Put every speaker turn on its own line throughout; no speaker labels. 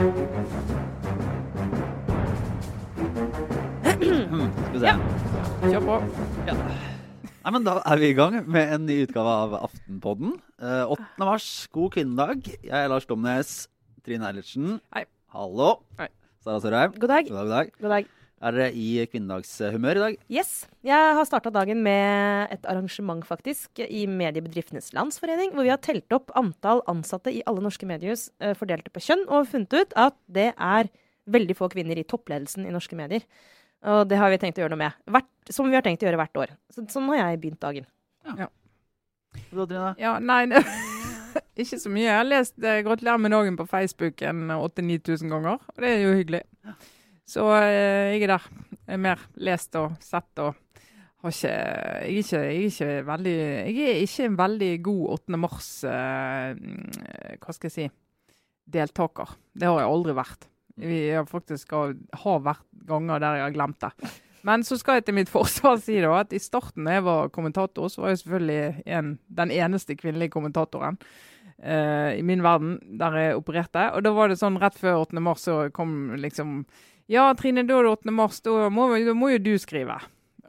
Skal vi se.
Kjør på.
Nei, men Da er vi i gang med en ny utgave av Aftenpodden. Eh, 8. mars, god kvinnedag. Jeg er Lars Domnes. Trine Eilertsen.
Hei.
Hallo.
Hei.
Sara Sørheim.
God dag.
God dag, god dag.
God dag.
Er dere i kvinnedagshumør i dag?
Yes. Jeg har starta dagen med et arrangement, faktisk, i Mediebedriftenes Landsforening, hvor vi har telt opp antall ansatte i alle norske mediehus eh, fordelte på kjønn, og funnet ut at det er veldig få kvinner i toppledelsen i norske medier. Og det har vi tenkt å gjøre noe med. Hvert, som vi har tenkt å gjøre hvert år. Så, sånn har jeg begynt dagen.
Du, Trine?
Ja, nei det- Ikke så mye. Jeg har lest eh, 'Gratulerer med dagen' på Facebook en 8000-9000 ganger, og det er jo hyggelig. Så eh, jeg er der. Jeg er mer lest og sett og har ikke Jeg er ikke, jeg er ikke veldig Jeg er ikke en veldig god 8. mars eh, mm, Hva skal jeg si deltaker. Det har jeg aldri vært. Vi har faktisk har, har vært ganger der jeg har glemt det. Men så skal jeg til mitt forsvar si da, at i starten da jeg var kommentator, så var jeg selvfølgelig en, den eneste kvinnelige kommentatoren uh, i min verden der jeg opererte. Og da var det sånn rett før 8. mars så kom liksom Ja, Trine, da er det 8. mars, da må, da må jo du skrive.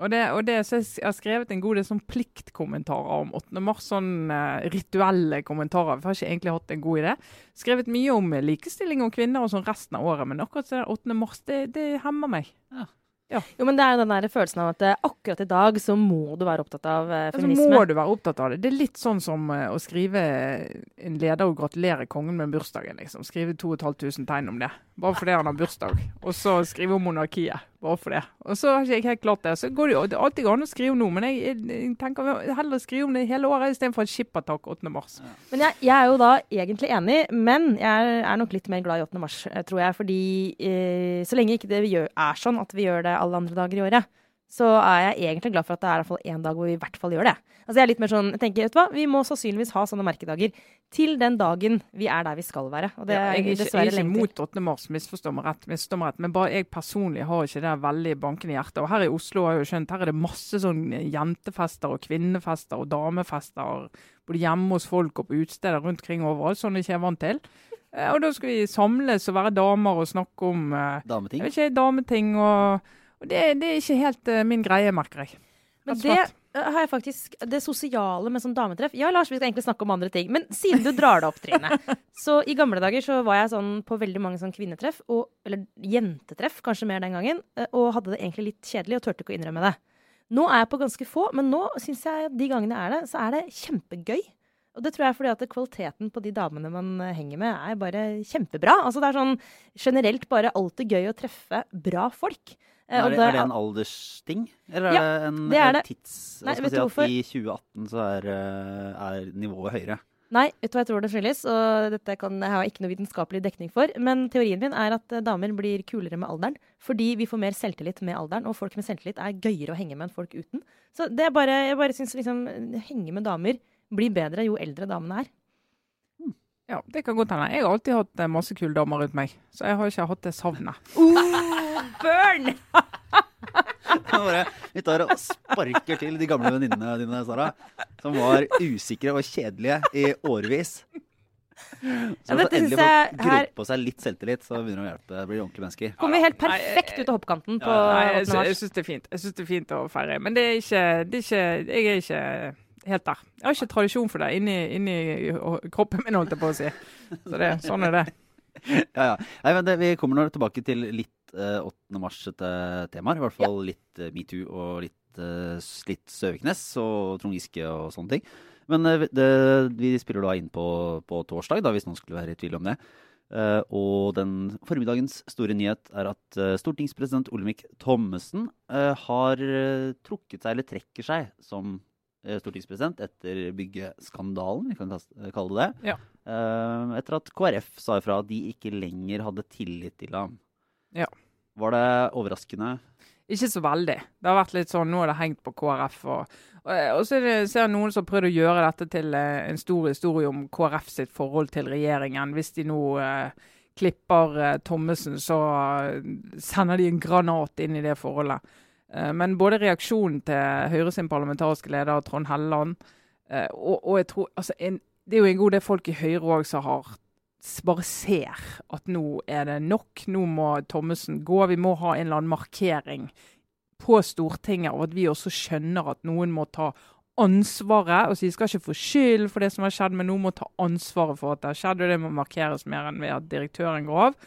Og det, og det, jeg har skrevet en god del sånn pliktkommentarer om 8. mars, sånn uh, rituelle kommentarer. Vi har ikke egentlig hatt en god idé. Skrevet mye om likestilling og kvinner og sånn resten av året, men akkurat det 8. mars, det, det hemmer meg.
Jo, men det er jo den der følelsen av at eh, akkurat i dag så må du være opptatt av eh,
Altså,
Så
må du være opptatt av det. Det er litt sånn som eh, å skrive en leder og gratulere kongen med bursdagen. liksom. Skrive 2500 tegn om det, bare fordi han har bursdag. Og så skrive om monarkiet, bare for det. Og så har ikke jeg helt klart det. Så går det jo alltid an å skrive noe, men jeg, jeg, tenker heller skrive om det hele året istedenfor en skippertak 8. mars.
Men jeg, jeg er jo da egentlig enig, men jeg er, nok litt mer glad i 8. mars, eh, tror jeg. Fordi eh, så lenge ikke det gjør, er sånn at vi gjør det alle andre dager i året, så er jeg egentlig glad for at det er i hvert fall én dag hvor vi i hvert fall gjør det. Altså jeg er litt mer sånn, jeg tenker, vet du hva, Vi må sannsynligvis ha sånne merkedager til den dagen vi er der vi skal være. Og det
Ja,
er
jeg er ikke, jeg er ikke
mot
imot 8. mars, misforstå meg rett, misforstå meg rett, men bare jeg personlig har ikke det veldig bankende hjertet. Og her i Oslo har jeg jo skjønt, her er det masse sånn jentefester og kvinnefester og damefester. Både hjemme hos folk og på utesteder rundt omkring overalt, sånn jeg ikke er vant til. Eh, Og da skal vi samles og være damer og snakke om eh,
Dameting?
jeg vet ikke, dameting. Og, og det, det er ikke helt uh, min greie, merker jeg.
Men det øh, har jeg faktisk Det sosiale med sånn dametreff Ja, Lars, vi skal egentlig snakke om andre ting. Men siden du drar det opp, Trine. så i gamle dager så var jeg sånn på veldig mange sånn kvinnetreff, og, eller jentetreff kanskje mer den gangen, øh, og hadde det egentlig litt kjedelig og turte ikke å innrømme det. Nå er jeg på ganske få, men nå syns jeg de gangene jeg er det, så er det kjempegøy. Og det tror jeg er fordi at kvaliteten på de damene man henger med, er bare kjempebra. Altså det er sånn generelt bare alltid gøy å treffe bra folk. Eh,
Er
og
det, er det en aldersting? Eller
Ja,
er det en,
det er
en
det.
tids...
Nei,
skal
vet
jeg
du
si,
hvorfor?
at I 2018 så er, eh, er nivået høyere.
Nei, vet du hva jeg tror det skyldes? Og dette kan, jeg har ikke noe vitenskapelig dekning for. Men teorien min er at eh, damer blir kulere med alderen. Fordi vi får mer selvtillit med alderen, og folk med selvtillit er gøyere å henge med enn folk uten. Så det er bare, jeg bare syns liksom henge med damer blir bedre jo eldre damene er.
Ja, det kan godt hende. Jeg har alltid hatt masse kule damer rundt meg, så jeg har ikke hatt det savnet.
Burn!
Bare, vi tar og sparker til de gamle venninnene dine, Sara, som var usikre og kjedelige i årevis. Så
Ja,
endelig
jeg
får grodd
her-
på seg litt selvtillit, så begynner det å hjelpe. Blir de ordentlige mennesker.
Kommer helt perfekt ut av hoppkanten på
Nei, jeg,
8.
jeg syns det er fint. Jeg synes det er fint å feire. Men det er ikke, det er ikke Jeg er ikke helt der. Jeg har ikke tradisjon for det inni, inni kroppen min, holdt jeg på å si. Så det, sånn er det.
Ja, ja. Nei, men det, vi kommer nå tilbake til litt eh, 8. mars etter temaer. I hvert fall litt eh, metoo og litt, litt Søviknes og Trond Giske og sånne ting. Men eh, det, vi spiller da inn på, på torsdag, da, hvis noen skulle være i tvil om det. Uh, og den formiddagens store nyhet er at uh, stortingspresident Olemic Thommessen uh, har eh, trukket seg, eller trekker seg, som eh, stortingspresident etter byggeskandalen, vi kan kalle det det.
Ja.
Eh, etter at KrF sa ifra at de ikke lenger hadde tillit til ham.
Ja.
Var det overraskende?
Ikke så veldig. Det har vært litt sånn, Nå har det hengt på KrF. Og, og, og så er det, ser jeg noen som har prøvd å gjøre dette til eh, en stor historie om KrF sitt forhold til regjeringen. Hvis de nå eh, klipper eh, Thommessen, så eh, sender de en granat inn i det forholdet. Eh, men både reaksjonen til Høyre sin parlamentariske leder Trond Helleland eh, og, og jeg tror, altså en, Det er jo en god del folk i Høyre òg som har bare ser at nå er det nok. Nå må Thommessen gå. Vi må ha en eller annen markering på Stortinget, og at vi også skjønner at noen må ta ansvaret. altså De skal ikke få skyld for det som har skjedd, men noen må ta ansvaret for at det har skjedd. og Det må markeres mer enn ved at direktøren går av,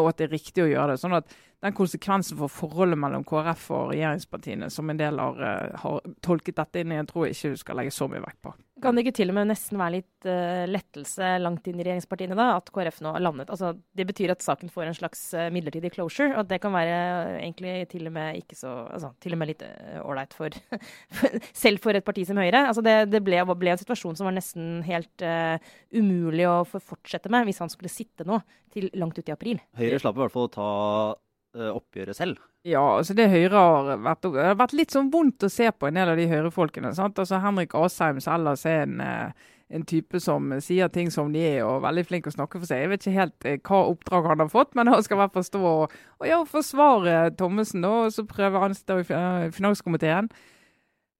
og at det er riktig å gjøre det. sånn at den konsekvensen for forholdet mellom KrF og regjeringspartiene, som en del har, uh, har tolket dette inn i, jeg tror ikke du skal legge så mye vekt på.
Kan det ikke til og med nesten være litt uh, lettelse langt inn i regjeringspartiene da, at KrF nå har landet? Altså, det betyr at saken får en slags uh, midlertidig closure, og det kan være egentlig til og med ikke så altså, til og med litt ålreit for, Selv for et parti som Høyre. Altså, det, det ble, ble, en situasjon som var nesten helt umulig å få fortsette med hvis han skulle sitte nå til langt ut i april.
Høyre slapp i hvert fall å ta Eh, oppgjøret selv?
Ja, altså det Høyre har vært, det har vært litt sånn vondt å se på en del av de Høyre-folkene. Altså Henrik Asheim ellers er en, eh, en, type som sier ting som de er, og veldig flink å snakke for seg. Jeg vet ikke helt eh, hva oppdrag han har fått, men han skal i hvert fall stå og, og ja, forsvare Thommessen. Og så prøver han å stå i finanskomiteen.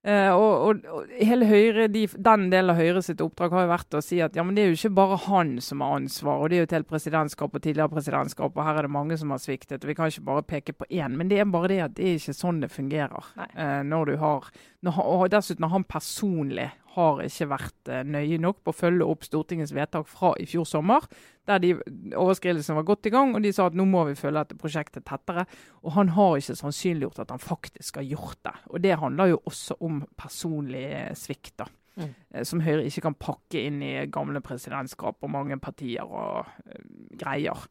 Uh, og, og, hele Høyre, de, Den delen av Høyre sitt oppdrag har jo vært å si at ja, men det er jo ikke bare han som har ansvar, og det er jo et helt presidentskap og tidligere presidentskap, og her er det mange som har sviktet. og Vi kan ikke bare peke på én. Men det er bare det at det er ikke sånn det fungerer. Uh, når du har, når, og dessuten når han personlig har ikke vært uh, nøye nok på å følge opp Stortingets vedtak fra i fjor sommer, der de overskridelsene var godt i gang, og de sa at nå må vi følge dette prosjektet tettere. Og han har ikke sannsynliggjort at han faktisk har gjort det. Og det handler jo også om personlig svikt. da. Mm. Eh, som Høyre ikke kan pakke inn i gamle presidentskap og mange partier og uh, greier.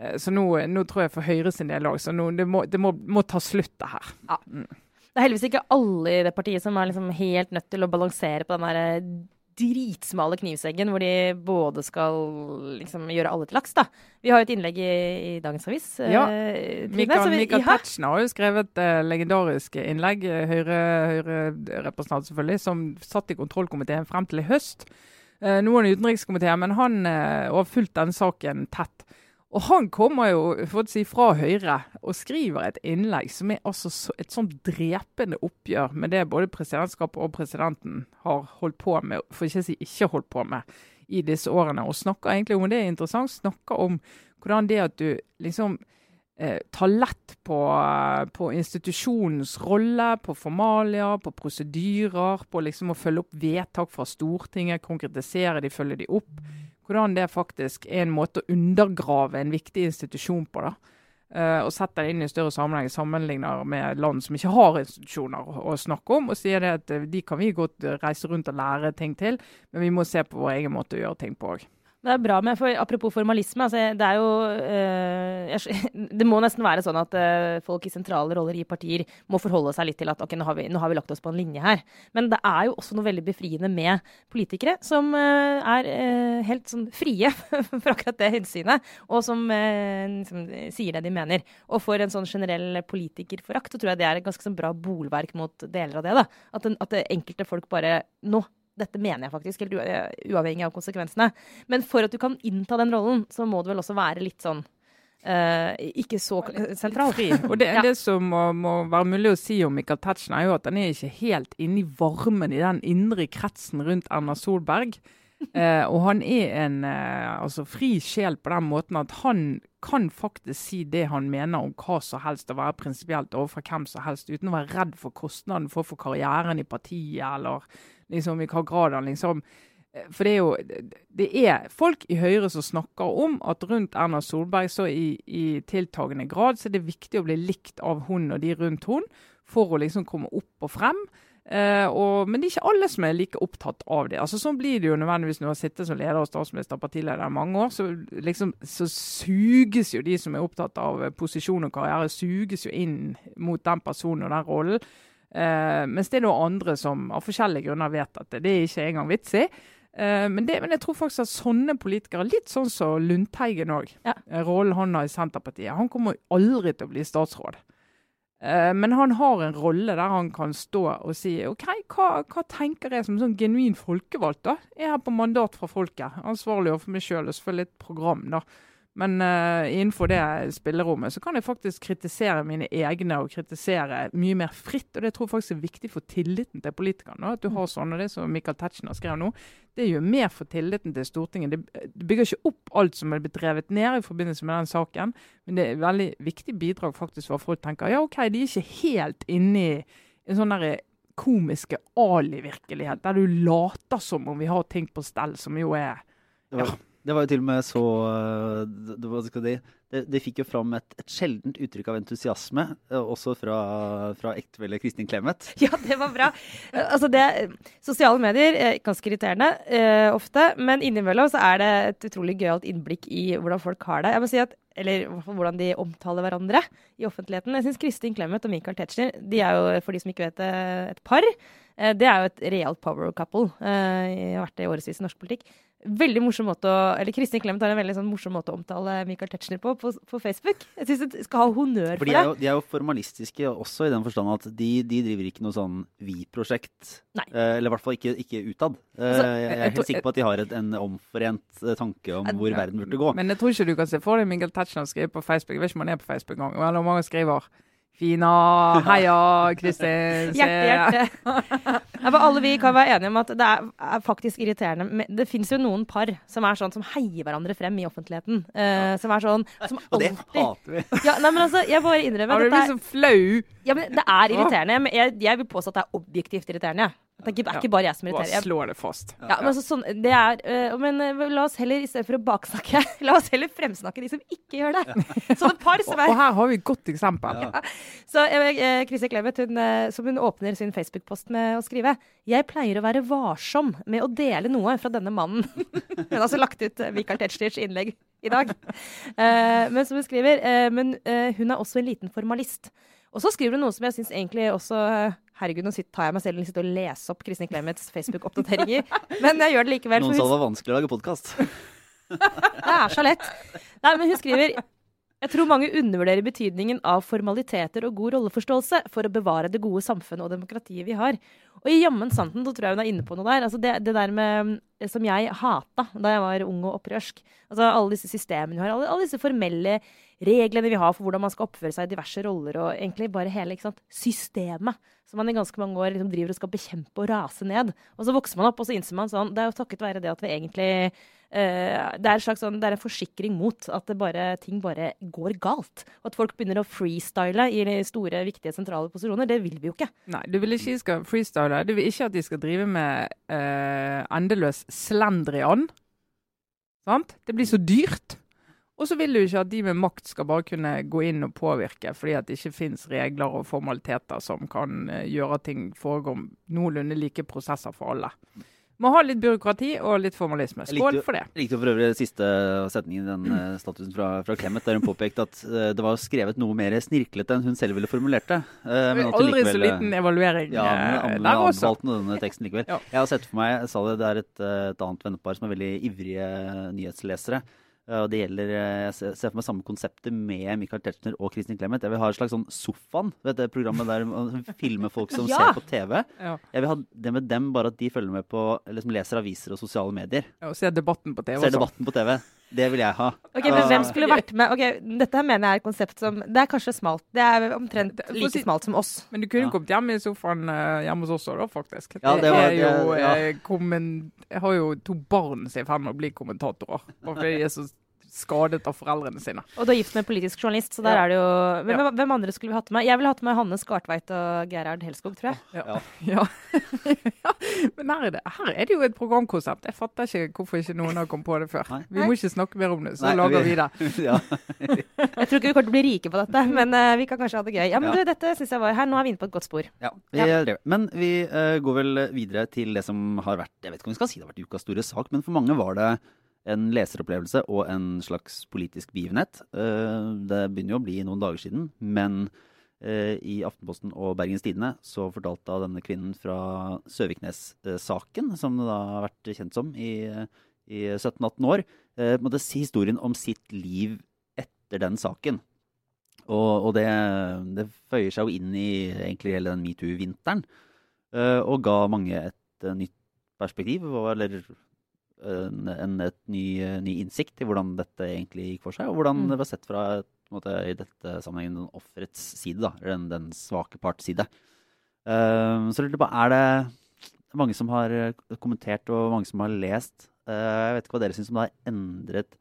Uh, så nå, nå, tror jeg for Høyre sin del òg, så nå, det, må, det må, må, ta slutt, det her. Ja.
Mm. Det er heldigvis ikke alle i det partiet som er liksom helt nødt til å balansere på den der dritsmale knivseggen hvor de både skal liksom gjøre alle til laks. da. Vi har jo et innlegg i, i dagens avis.
Eh, ja. Eh, Mikael, Mikael Tetzschner har jo skrevet et uh, legendarisk innlegg, Høyre-representant Høyre selvfølgelig, som satt i kontrollkomiteen frem til i høst. Noen i utenrikskomiteen, men han har fulgt denne saken tett. Og han kommer jo si, fra Høyre og skriver et innlegg som er altså et sånn drepende oppgjør med det både presidentskapet og presidenten har holdt på med, for ikke å si ikke holdt på med, i disse årene. Og snakker egentlig om det er interessant, snakker om hvordan det at du liksom eh, tar lett på, på, institusjonens rolle, på formalia, på prosedyrer, på liksom å følge opp vedtak fra Stortinget, konkretisere de, følge de opp hvordan det faktisk er en måte å undergrave en viktig institusjon på. da. Uh, og setter det inn i større sammenheng, sammenligner med land som ikke har institusjoner å, å, snakke om, og sier det at uh, de kan vi godt reise rundt og lære ting til, men vi må se på vår egen måte å gjøre ting på òg.
Det er bra med, for Apropos formalisme. Altså, det er jo øh, Det må nesten være sånn at øh, folk i sentrale roller i partier må forholde seg litt til at ok, nå har, vi, nå har vi lagt oss på en linje her. Men det er jo også noe veldig befriende med politikere som øh, er helt sånn frie for akkurat det hensynet, og som som, sier det de mener. Og for en sånn generell politikerforakt, så tror jeg det er et ganske sånn bra bolverk mot deler av det. da. At, den, at enkelte folk bare Nå dette mener jeg faktisk, helt uavhengig av konsekvensene. Men for at du kan innta den rollen, så må du vel også være litt sånn Uh, ikke så sentral.
Og det, ja. det som må, må, være mulig å si om Michael Tetzschner, er jo at han er ikke helt inne i varmen i den indre kretsen rundt Erna Solberg. Uh, og han er en uh, altså fri sjel på den måten at han kan faktisk si det han mener om hva som helst, og være prinsipielt overfor hvem som helst, uten å være redd for kostnaden for, for karrieren i partiet eller liksom, i hva grad han liksom eh, For det er jo det er folk i Høyre som snakker om at rundt Erna Solberg så i, i tiltagende grad så er det viktig å bli likt av hun og de rundt hun for å liksom komme opp og frem. Uh, og, men det er ikke alle som er like opptatt av det. Altså Sånn blir det jo nødvendigvis når du har sittet som leder og statsminister og partileder i mange år. Så, liksom, så suges jo de som er opptatt av posisjon og karriere, suges jo inn mot den personen og den rollen. Uh, mens det er noen andre som av forskjellige grunner vet at det, det er ikke engang vits i. Uh, men, det, men, jeg tror faktisk at sånne politikere, litt sånn som Lundteigen òg, ja. uh, rollen han har i Senterpartiet, han kommer aldri til å bli statsråd. Uh, men han har en rolle der han kan stå og si OK, hva, hva tenker jeg som sånn genuin folkevalgt, da? Jeg er her på mandat fra folket. Ansvarlig overfor meg sjøl og selvfølgelig et program, da. Men uh, innenfor det spillerommet så kan jeg faktisk kritisere mine egne og kritisere mye mer fritt. Og det tror jeg faktisk er viktig for tilliten til politikerne. At du har sånn, og det som Michael Tetzschner skrev nå, det gjør mer for tilliten til Stortinget. Det, det bygger ikke opp alt som er blitt drevet ned i forbindelse med den saken, men det er et veldig viktig bidrag faktisk for folk tenker ja, OK, de er ikke helt inne i en sånn derre komiske Ali-virkelighet, der du later som om vi har ting på stell, som jo er
ja. Det var jo til og med så det, hva skal de, det, det fikk jo fram et, et sjeldent uttrykk av entusiasme, også fra, fra ektefelle Kristin Clemet.
Ja, det var bra. Altså det, sosiale medier er ganske irriterende eh, ofte, men innimellom så er det et utrolig gøyalt innblikk i hvordan folk har det. Jeg må si at eller hvordan de omtaler hverandre i offentligheten. Jeg syns Kristin Clemet og Michael Tetzschner de er jo, for de som ikke vet det, et par. Eh, det er jo et realt power couple. Uh, vært det i årevis i norsk politikk veldig morsom måte å Eller Kristin Clemet har en veldig sånn morsom måte å omtale Michael Tetzschner på, på, på Facebook. Jeg syns du skal ha honnør for,
for
de det.
Jo, de er jo formalistiske også i den forstand at de, de driver ikke noe sånn vi-prosjekt. Eh, eller i hvert fall ikke, ikke utad. Eh, altså, jeg, jeg, er helt sikker på at de har et, en omforent eh, tanke om hvor verden burde gå.
Men jeg tror ikke du kan se for deg Michael Tetzschner skrive på Facebook. Jeg vet ikke om han er på Facebook engang. Eller om han skriver Fina, heia, Kristin.
hjerte, hjerte. alle vi kan være enige om at det er, er faktisk irriterende. Det fins jo noen par som er sånn som heier hverandre frem i offentligheten. Uh, som er sånn som
Og det hater vi.
Ja, nei, men altså, jeg bare innrømmer
Har du blitt så flau?
Ja, men det er irriterende. Jeg, jeg, vil påstå at det er objektivt irriterende. Det er ikke, det er ikke bare jeg som irriterer.
Bare slår det fast.
Ja, men, altså, sånn, det er, uh, men uh, la oss heller, i stedet for å baksnakke, la oss heller fremsnakke de som ikke gjør det. Sånne par som er
Og her har vi et godt eksempel.
Ja. Så uh, Kristin Clemet, hun, som hun åpner sin Facebook-post med å skrive Jeg pleier å være varsom med å dele noe fra denne mannen. hun har altså lagt ut Michael Tetzschners innlegg i dag. men som hun skriver, men hun er også en liten formalist. Og så skriver hun noe som jeg syns egentlig også Herregud, nå tar jeg meg selv og sitter og lese opp Kristin Clemets Facebook-oppdateringer. Men jeg gjør det likevel.
Noen sa det var vanskelig å lage podkast.
det er så lett. Nei, men hun skriver jeg tror mange undervurderer betydningen av formaliteter og god rolleforståelse for å bevare det gode samfunnet og demokratiet vi har. Og i jammen santen så tror jeg hun er inne på noe der. Altså det, det, der med, som jeg hata da jeg var ung og opprørsk. Altså alle disse systemene vi har, alle, alle, disse formelle reglene vi har for hvordan man skal oppføre seg i diverse roller, og egentlig bare hele sant, systemet som man i ganske mange år liksom driver og skal bekjempe og rase ned. Og så vokser man opp, og så innser man sånn Det er jo takket være det at vi egentlig Uh, det, er sånn, det er en forsikring mot at bare, ting bare går galt. Og at folk begynner å freestyle i store, viktige, sentrale posisjoner. Det vil vi jo ikke.
Nei, du vil ikke de skal freestyle. Du vil ikke at de skal drive med uh, endeløs slendrian. Sant? Det blir så dyrt. Og så vil du ikke at de med makt skal bare kunne gå inn og påvirke, fordi at det ikke finnes regler og formaliteter som kan uh, gjøre at ting foregår noenlunde like prosesser for alle. Må ha litt byråkrati og litt formalisme. Skål for det.
Jeg likte for øvrig siste setningen i den uh, statusen fra, fra, Clemet, der hun påpekte at det var skrevet noe mer snirklete enn hun selv ville formulert det.
Men men aldri likevel, så liten evaluering
ja, men der også. denne teksten likevel. Ja. Jeg har sett for meg, jeg sa det, det er et, et annet vennepar som er veldig ivrige nyhetslesere. Og det gjelder, eh, Jeg ser for meg samme konseptet med Michael Tetzschner og Kristin Clemet. Jeg vil ha et slags sånn Sofaen, vet du, programmet der man filmer folk som ja. ser på TV. Ja. Jeg vil ha det med dem, bare at de følger med på, eller som leser aviser og sosiale medier.
Ja, og ser debatten på TV.
Ser debatten på TV. Det vil jeg ha.
Ok, Men hvem skulle vært med? Ok, Dette her mener jeg er et konsept som Det er kanskje smalt. Det er omtrent like smalt som oss.
Men du kunne ja. kommet hjem i sofaen hjemme hos oss òg, faktisk.
Ja, det, var,
det jo, ja. jeg, jeg har jo to barn som er i ferd med å bli kommentatorer. Og fordi jeg er så skadet av foreldrene sine.
Og du er gift med en politisk journalist, så der ja. er det jo hvem, ja. hvem, andre skulle vi hatt med? Jeg ville hatt med Hanne Skartveit og Gerhard Helskog, tror jeg.
Ja. ja. Men her er, det, her er, det, jo et programkonsept. Jeg fatter ikke hvorfor ikke noen har kommet på det før. Nei. Vi må ikke snakke mer om det, så Nei, lager vi, vi det.
jeg tror ikke vi kommer til å bli rike på dette, men uh, vi kan kanskje ha det gøy. Ja, men du, dette synes jeg var her. Nå er vi inne på et godt spor.
Ja, vi Men vi uh, går vel videre til det som har vært Jeg vet ikke om vi skal si det har vært ukas store sak, men for mange var det en leseropplevelse og en slags politisk begivenhet. Eh, det begynner jo å bli noen dager siden, men eh, i Aftenposten og Bergens Tidende så fortalte da denne kvinnen fra Søviknes-saken, som det da har vært kjent som i, i 17-18 år, eh, måtte si historien om sitt liv etter den saken. Og, og det, det, føyer seg jo inn i egentlig hele den metoo-vinteren, og ga mange et nytt perspektiv, eller en, en et ny, ny innsikt i hvordan dette egentlig gikk for seg, og hvordan
Mm.
det var sett fra måte, i dette sammenhengen den offerets side, da, eller den, den svake parts side. Um, så lurer på, er det mange som har eh, kommentert og mange som har lest? uh, jeg vet ikke hva dere syns om det har endret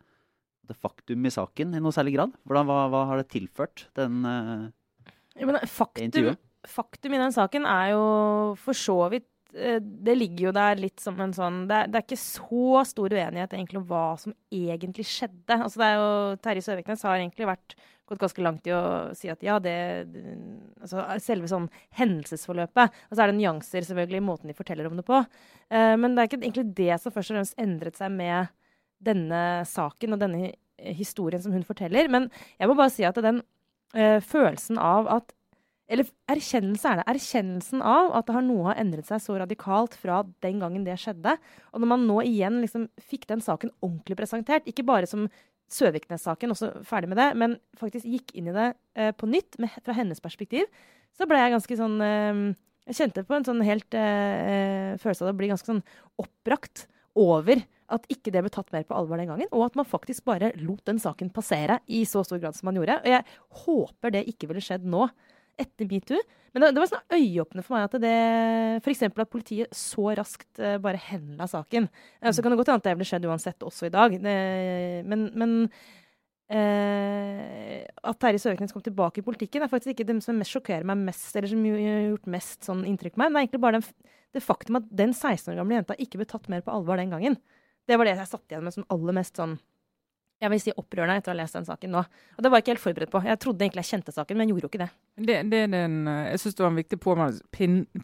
det faktum i saken i noe særlig grad? Hvordan, hva, hva har det tilført den uh,
Ja, men faktum,
intervjuet?
faktum i den saken er jo for så vidt eh, Det ligger jo der litt som en sånn Det er, det er ikke så stor uenighet egentlig om hva som egentlig skjedde. Altså det er jo, Terje Søviknes har egentlig vært, gått ganske langt i å si at ja, det det- altså Selve sånn hendelsesforløpet. Og så er det nyanser selvfølgelig i måten de forteller om det på. Eh, men det er ikke egentlig det som først og fremst endret seg med denne saken og denne historien som hun forteller. Men jeg må bare si at den eh, følelsen av at Eller erkjennelse er det. Erkjennelsen av at det har noe har endret seg så radikalt fra den gangen det skjedde. Og når man nå igjen liksom fikk den saken ordentlig presentert, ikke bare som Søviknes-saken, også ferdig med det, men faktisk gikk inn i det eh, på nytt med, fra hennes perspektiv, så ble jeg ganske sånn eh, Jeg kjente på en sånn helt eh, følelse av å bli ganske sånn oppbrakt over at ikke det ble tatt mer på alvor den gangen, og at man faktisk bare lot den saken passere i så stor grad som man gjorde. Og jeg håper det ikke ville skjedd nå, etter metoo. Men det, det var sånn øyeåpne for meg at det F.eks. at politiet så raskt eh, bare henla saken. Eh, så kan det godt hende at det ville skjedd uansett også i dag. Det, men men eh, at Terje Søviknes kom tilbake i politikken, er faktisk ikke det som mest sjokkerer meg mest, eller som har gjort mest sånn inntrykk på meg. Men det er egentlig bare den, det faktum at den 16 år gamle jenta ikke ble tatt mer på alvor den gangen. Det var det jeg satt igjen med som aller mest sånn jeg vil si opprørende etter å ha lest den saken nå. Og det var jeg ikke helt forberedt på. Jeg trodde egentlig jeg kjente saken, men gjorde jo ikke det.
Det, det er den, eh, jeg syns det var en viktig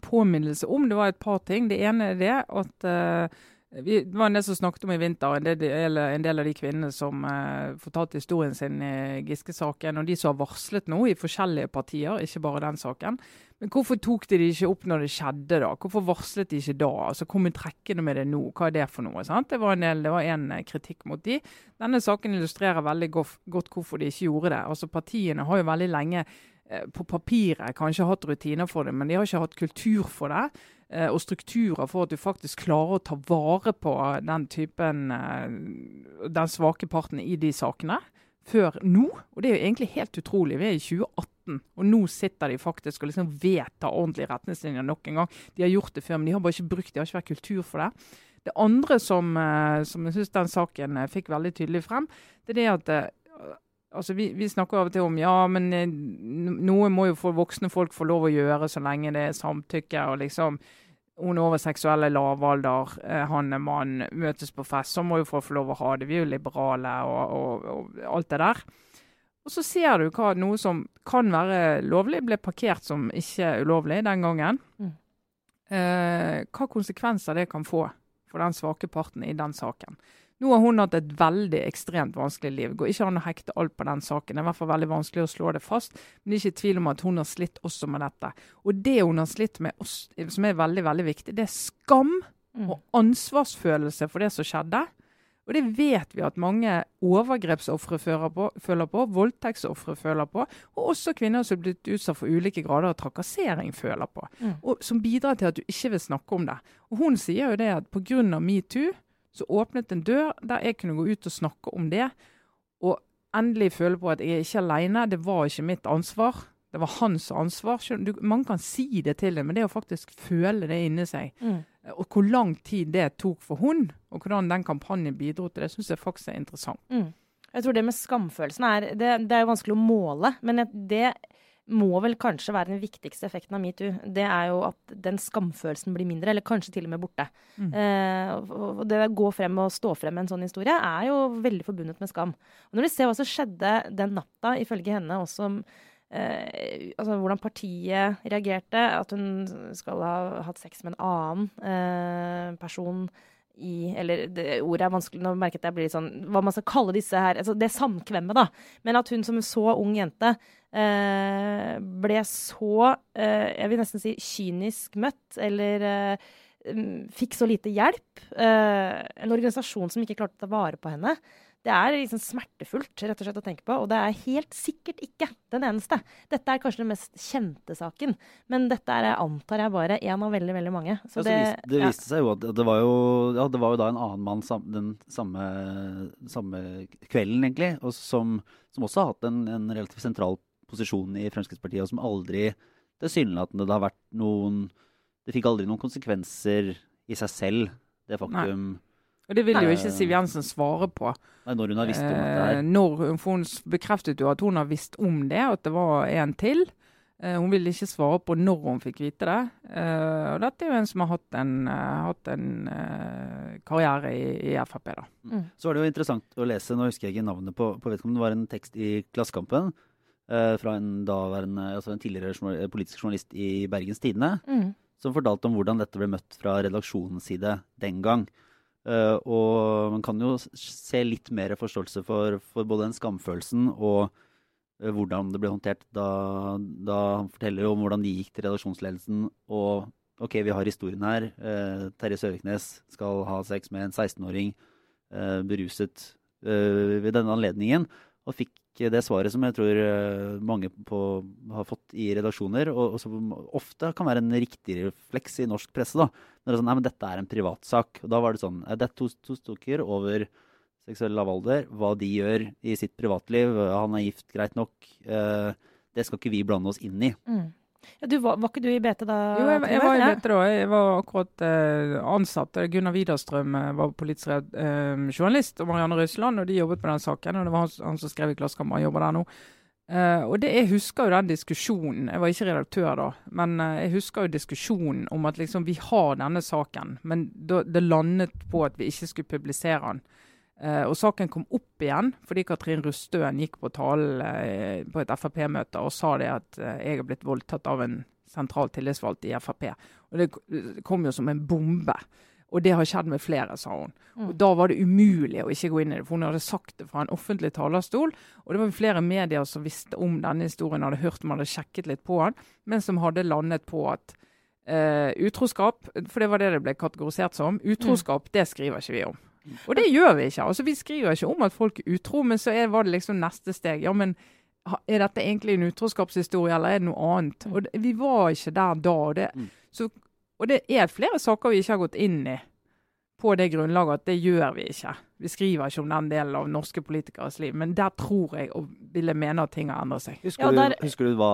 påminnelse om. Det var et par ting. Det ene er det at uh, vi, det var en del som snakket om i vinter, en del, en del av de kvinnene som uh, fortalte historien sin i Giske-saken, og de som har varslet nå i forskjellige partier, ikke bare den saken. Men hvorfor tok de det ikke opp når det skjedde, da? Hvorfor varslet de ikke da? Altså, Kom i trekkene med det nå, hva er det for noe? sant? Det var en del, det var en eh, kritikk mot de. Denne saken illustrerer veldig godt, hvorfor de ikke gjorde det. Altså Partiene har jo veldig lenge eh, på papiret kanskje hatt rutiner for det, men de har ikke hatt kultur for det. eh, Og strukturer for at du faktisk klarer å ta vare på den typen Den svake parten i de sakene. Før nå. Og det er jo egentlig helt utrolig. Vi er i 2018, og nå sitter de faktisk og liksom vedtar ordentlige retningslinjer nok en gang. De har gjort det før, men de har bare ikke brukt det. har ikke vært kultur for det. Det andre som, eh, som jeg syns den saken eh, fikk veldig tydelig frem, det er det at eh, altså vi, vi snakker av og til om ja, men noe må jo voksne folk få lov å gjøre så lenge det er samtykke. og liksom hun over seksuelle lavalder, han er mann, møtes på fest, så må jo folk få lov å ha det. Vi er jo liberale og, og, og alt det der. Og så ser du hva noe som kan være lovlig, ble parkert som ikke ulovlig den gangen.
Mm.
Eh, hva konsekvenser det kan få for den svake parten i den saken. Nå har hun hatt et veldig ekstremt vanskelig liv. Går ikke an å hekte alt på den saken. Det er i hvert fall veldig vanskelig å slå det fast. Men det er ikke tvil om at hun har slitt også med dette. Og det hun har slitt med, som er veldig veldig viktig, det er skam
Mm.
og ansvarsfølelse for det som skjedde. Og det vet vi at mange overgrepsofre føler på, voldtektsofre føler på, og også kvinner som er blitt utsatt for ulike grader av trakassering føler på.
Mm.
Og Som bidrar til at du ikke vil snakke om det. Og Hun sier jo det at pga. metoo så åpnet en dør der jeg kunne gå ut og snakke om det. Og endelig føle på at jeg er ikke alene. Det var ikke mitt ansvar. Det var hans ansvar. Du, man kan si det til dem, men det å faktisk føle det inni seg
Mm.
Og hvor lang tid det tok for hun, og hvordan den kampanjen bidro til det, syns jeg faktisk er interessant.
Mm. Jeg tror det med skamfølelsen er Det, det er jo vanskelig å måle, men det må vel kanskje være den viktigste effekten av metoo. Det er jo at den skamfølelsen blir mindre, eller kanskje til og med borte.
Mm.
Eh, og det å gå frem og stå frem med en sånn historie er jo veldig forbundet med skam. Og når du ser hva som skjedde den natta, ifølge henne også eh, altså hvordan partiet reagerte, at hun skal ha hatt sex med en annen eh, person i Eller det ordet er vanskelig, nå merket jeg blir litt sånn Hva man skal kalle disse her altså Det samkvemmet, da. Men at hun som en så ung jente eh, ble så eh, Jeg vil nesten si kynisk møtt, eller eh, fikk så lite hjelp. Eh, en organisasjon som ikke klarte å ta vare på henne. Det er liksom smertefullt rett og slett å tenke på, og det er helt sikkert ikke den eneste. Dette er kanskje den mest kjente saken, men dette er, antar jeg, bare én av veldig veldig mange.
Så ja, det, så det, viste seg jo at det var jo, ja, det var jo da en annen mann sam, den samme, samme, kvelden, egentlig, og som, som også har hatt en, en, relativt sentral posisjon i Fremskrittspartiet, og som aldri tilsynelatende det har vært noen Det fikk aldri noen konsekvenser i seg selv, det faktum
Nei. Og det vil jo ikke Siv Jensen svare på.
Nei, når hun har visst om dette her.
Når når, for hun bekreftet jo at hun har visst om det, at det var en til. Eh, hun vil ikke svare på når hun fikk vite det. Eh, og dette er jo en som har hatt en, hatt en karriere i, i Frp. da.
Mm. Så var det jo interessant å lese, nå husker jeg ikke navnet på, på vedkommende, det var en tekst i Klassekampen fra en, altså en tidligere politisk journalist i Bergens Tidende, mm. som fortalte om hvordan dette ble møtt fra redaksjonens side den gang. Uh, og man kan jo se litt mer forståelse for, for både den skamfølelsen og uh, hvordan det ble håndtert da, da, han forteller om hvordan de gikk til redaksjonsledelsen. Og OK, vi har historien her. Uh, Terje Søviknes skal ha sex med en 16-åring beruset ved denne anledningen. Og fikk det svaret som jeg tror eh, mange på, har fått i redaksjoner, og, og, som ofte kan være en riktig refleks i norsk presse. da. Når det er sånn, nei, men dette er en privatsak. Og da var det sånn Det er to, to stykker over seksuell lavalder. Hva de gjør i sitt privatliv. Han er gift, greit nok. Eh, det skal ikke vi blande oss inn i. Mm.
Ja, du var, var, ikke du i BT da?
Jo, jeg, jeg var i BT da. Jeg var akkurat eh, ansatt. Gunnar Widerstrøm eh, var politisk eh, journalist, og Marianne Røsland, og de jobbet med den saken. og Det var han, han som skrev i Klassekampen, han jobber der nå. Eh, og det, Jeg husker jo den diskusjonen. Jeg var ikke redaktør da, men eh, jeg husker jo diskusjonen om at liksom vi har denne saken, men da, det landet på at vi ikke skulle publisere den. Uh, og saken kom opp igjen fordi Katrin Rustøen gikk på talen uh, på et Frp-møte og sa det at uh, jeg har blitt voldtatt av en sentral tillitsvalgt i Frp. Og Det kom jo som en bombe. Og det har skjedd med flere, sa hun. Mm. Og Da var det umulig å ikke gå inn i det, for hun hadde sagt det fra en offentlig talerstol. Og det var flere medier som visste om denne historien, hadde hørt om, hadde sjekket litt på den, men som hadde landet på at utroskap, for det var det det ble kategorisert som, utroskap, mm. det skriver ikke vi om. Og det gjør vi ikke. Altså, vi skriver ikke om at folk er utro, men så er, var det liksom neste steg. Ja, men er dette egentlig en utroskapshistorie, eller er det noe annet? Og det, Vi var ikke der da. Og det, mm. så, og det er flere saker vi ikke har gått inn i på det grunnlaget at det gjør vi ikke. Vi skriver ikke om den delen av norske politikeres liv, men der tror jeg og ville mene at ting har endret seg.
Husker, ja, du, husker du hva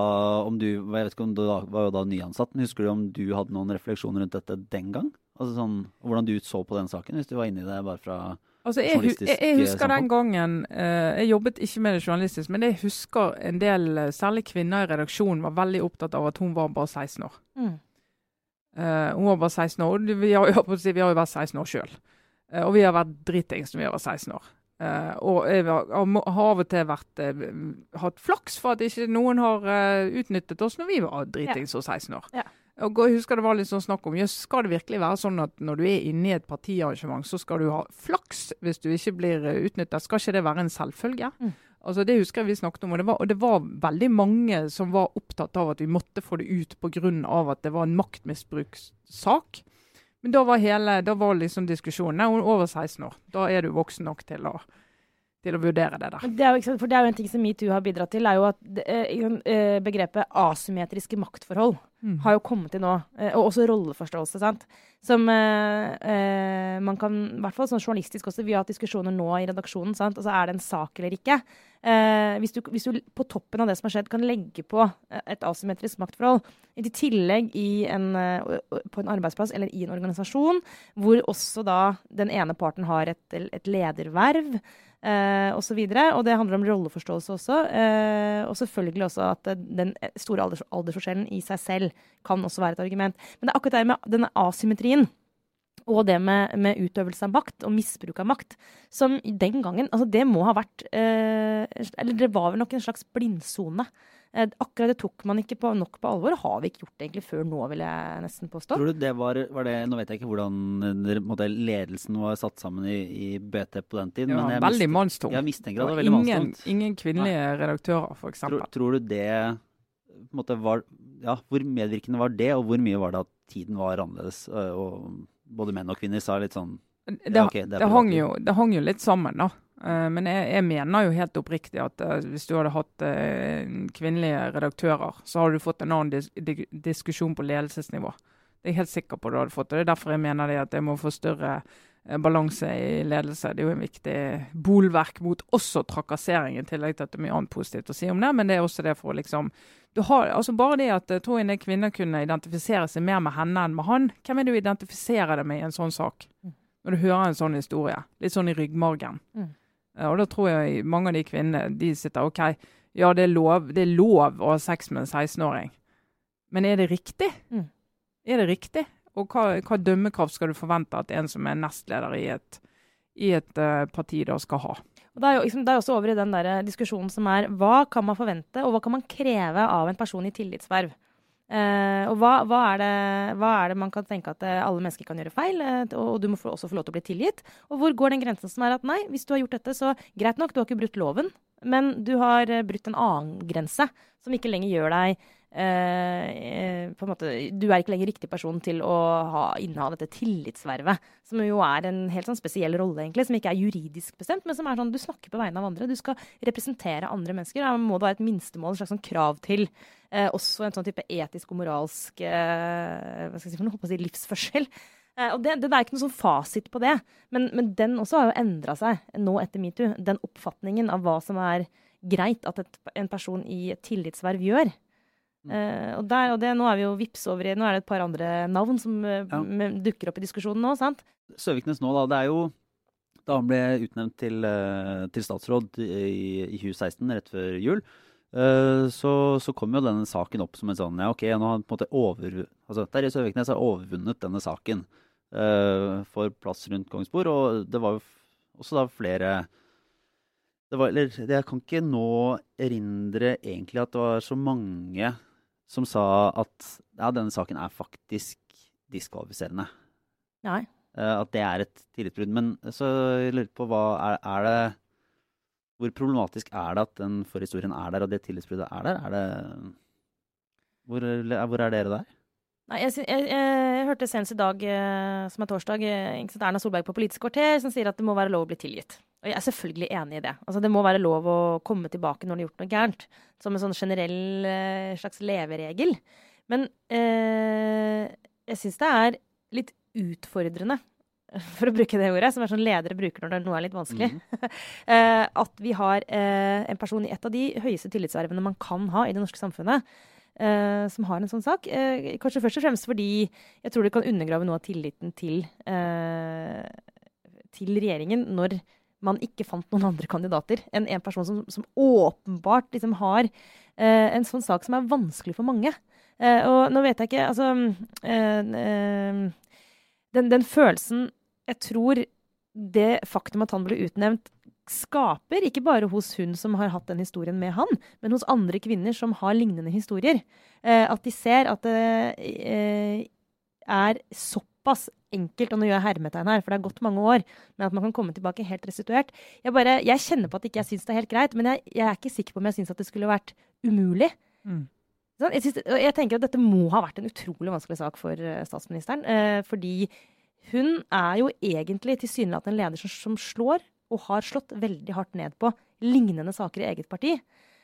om du jeg vet ikke om du var jo da nyansatt, men husker du om du hadde noen refleksjoner rundt dette den gang? Altså sånn, Hvordan du så på den saken, hvis du var inni det bare fra
altså jeg, journalistisk jeg, jeg husker den gangen uh, Jeg jobbet ikke med det journalistisk, men jeg husker en del, eh, særlig kvinner i redaksjonen, var veldig opptatt av at hun var bare 16 år. Mm. Uh, hun var bare 16 år, og vi har, vi har jo vært 16 år sjøl. Uh, og vi har vært dritings når vi har vært 16 år. Uh, og jeg har, har av og til vært, hatt flaks for at ikke noen har utnyttet oss når vi var dritings og 16 år. Ja. Og jeg husker det var litt sånn snakk om jøss, skal det virkelig være sånn at når du er inne i et partiarrangement, så skal du ha flaks hvis du ikke blir eh, utnyttet? Skal ikke det være en selvfølge? Mm. Altså Det husker jeg vi snakket om, og det, var, og det var veldig mange som var opptatt av at vi måtte få det ut pga. at det var en maktmisbrukssak. Men da var, hele, da var liksom diskusjonen Nei, hun er over 16 år. Da er du voksen nok til å til å vurdere det. da.
Det er, jo, for det er jo en ting som metoo har bidratt til, er jo at eh, eh, begrepet asymmetriske maktforhold mm. har jo kommet til nå. Eh, og også rolleforståelse. sant? Som man kan, i hvert fall sånn journalistisk også, vi har hatt diskusjoner nå i redaksjonen. sant? Altså, Er det en sak eller ikke? Hvis du, hvis, du, på toppen av det som har skjedd, kan legge på et asymmetrisk maktforhold, i tillegg i en, på en arbeidsplass eller i en organisasjon, hvor også da den ene parten har et, et lederverv eh, osv. Og, så og det handler om rolleforståelse også. Eh, og selvfølgelig også at den store alders aldersforskjellen i seg selv kan også være et argument. Men det er akkurat det med denne asymmetrien og det med, med, utøvelse av makt og misbruk av makt, som den gangen Altså, det må ha vært eh, Eller det var vel nok en slags blindsone akkurat det tok man ikke på, nok på alvor. Har vi ikke gjort det egentlig før nå, vil jeg nesten påstå.
Tror du det var, var det, Nå vet jeg ikke hvordan måte, ledelsen var satt sammen i, i, BT på den tiden.
Ja, men jeg veldig mannstungt.
Jeg mistenker at det var veldig ingen, mannstungt.
Ingen kvinnelige Nei. redaktører, f.eks.
Tror, tror du det måte, var, ja, Hvor medvirkende var det, og hvor mye var det at tiden var annerledes? Og både menn og kvinner sa litt sånn
det, ja, okay, det, det, hang jo, det, hang jo, litt sammen, da. Eh, men jeg, jeg, mener jo helt oppriktig at uh, hvis du hadde hatt uh, kvinnelige redaktører, så hadde du fått en annen dis diskusjon på ledelsesnivå. Det er jeg helt sikker på du hadde fått. og Det er derfor jeg mener det at jeg må få større balanse i ledelse. Det er jo en viktig bolverk mot også trakassering, i tillegg til at det er mye annet positivt å si om det. Men det er også det for å liksom har, altså Bare det at jeg tror en kvinner kunne identifisere seg mer med henne enn med han. Hvem er det du identifiserer deg med i en sånn sak? Mm. Når du hører en sånn historie. Litt sånn i ryggmargen. Mm. Og da tror jeg mange av de kvinnene de sitter OK, ja det er lov, det er lov å ha sex med en 16-åring, men er det riktig? Mm. Er det riktig? Og hva, hva, dømmekraft skal du forvente at en som er nestleder i et, i et uh, parti da skal ha?
Og det er jo liksom, det er også over i den der diskusjonen som er hva kan man forvente, og hva kan man kreve av en person i tillitsverv? Uh, og hva, hva, er det, hva, er det, man kan tenke at uh, alle mennesker kan gjøre feil, uh, og, du må også få lov til å bli tilgitt? Og hvor går den grensen som er at nei, hvis du har gjort dette, så greit nok, du har ikke brutt loven, men du har brutt en annen grense som ikke lenger gjør deg Eh, på en måte, Du er ikke lenger riktig person til å ha, inneha dette tillitsvervet, som jo er en helt sånn spesiell rolle, egentlig, som ikke er juridisk bestemt, men som er sånn du snakker på vegne av andre. Du skal representere andre mennesker. Da må det være et minstemål, et slags sånn krav til. Eh, også en sånn type etisk og moralsk eh, hva skal jeg si for noe, si, livsførsel. Eh, og det, det, er ikke noen sånn fasit på det, men, men den også har jo endra seg nå etter metoo. Den oppfatningen av hva som er greit at et, en person i et tillitsverv gjør. Uh, og, der, og det, nå er vi jo vips over i Nå er det et par andre navn som uh, ja. dukker opp i diskusjonen nå, sant?
Søviknes nå, da. Det er jo da han ble utnevnt til, uh, til statsråd i, i, 2016, rett før jul, så, så, kom jo denne saken opp som en sånn Ja, OK, nå har han på en måte over... Altså, Terje Søviknes har overvunnet denne saken for plass rundt Kongsbord, og det var jo også da flere det var, eller, Jeg kan ikke nå erindre egentlig at det var så mange som sa at ja, denne saken er faktisk diskvalifiserende.
Nei.
Uh, at det er et tillitsbrudd. Men så jeg lurer på hva er, er, det Hvor problematisk er det at den forhistorien er der, og det tillitsbruddet er der? Er det, hvor, hvor er dere der?
Nei, jeg, jeg, jeg, hørte senest i dag, eh, som er torsdag, eh, Erna Solberg på Politisk kvarter, som sier at det må være lov å bli tilgitt. Og jeg er selvfølgelig enig i det. Altså, det må være lov å komme tilbake når du har gjort noe gærent. Som en sånn generell eh, slags leveregel. Men eh, jeg syns det er litt utfordrende, for å bruke det ordet, som er sånn ledere bruker når noe er litt vanskelig, mm. eh, at vi har eh, en person i et av de høyeste tillitsvervene man kan ha i det norske samfunnet, Uh, som har en sånn sak. Uh, kanskje først og fremst fordi jeg tror det kan undergrave noe av tilliten til, til regjeringen når man ikke fant noen andre kandidater enn en person som, som åpenbart liksom har eh, en sånn sak som er vanskelig for mange. Eh, og nå vet jeg ikke Altså eh, eh, den, den, følelsen jeg tror det faktum at han ble utnevnt, skaper, ikke bare hos hun som har hatt den historien med han, men hos andre kvinner som har lignende historier. Eh, at de ser at det eh, er såpass enkelt, og nå gjør jeg hermetegn her, for det har gått mange år, men at man kan komme tilbake helt restituert. Jeg, bare, jeg kjenner på at ikke jeg syns det er helt greit, men jeg, jeg, er ikke sikker på om jeg syns at det skulle vært umulig. Mm. Sånn, jeg, synes, jeg, tenker at dette må ha vært en utrolig vanskelig sak for uh, statsministeren. Eh, fordi hun er jo egentlig tilsynelatende en leder som, som, slår, og har slått veldig hardt ned på lignende saker i eget parti.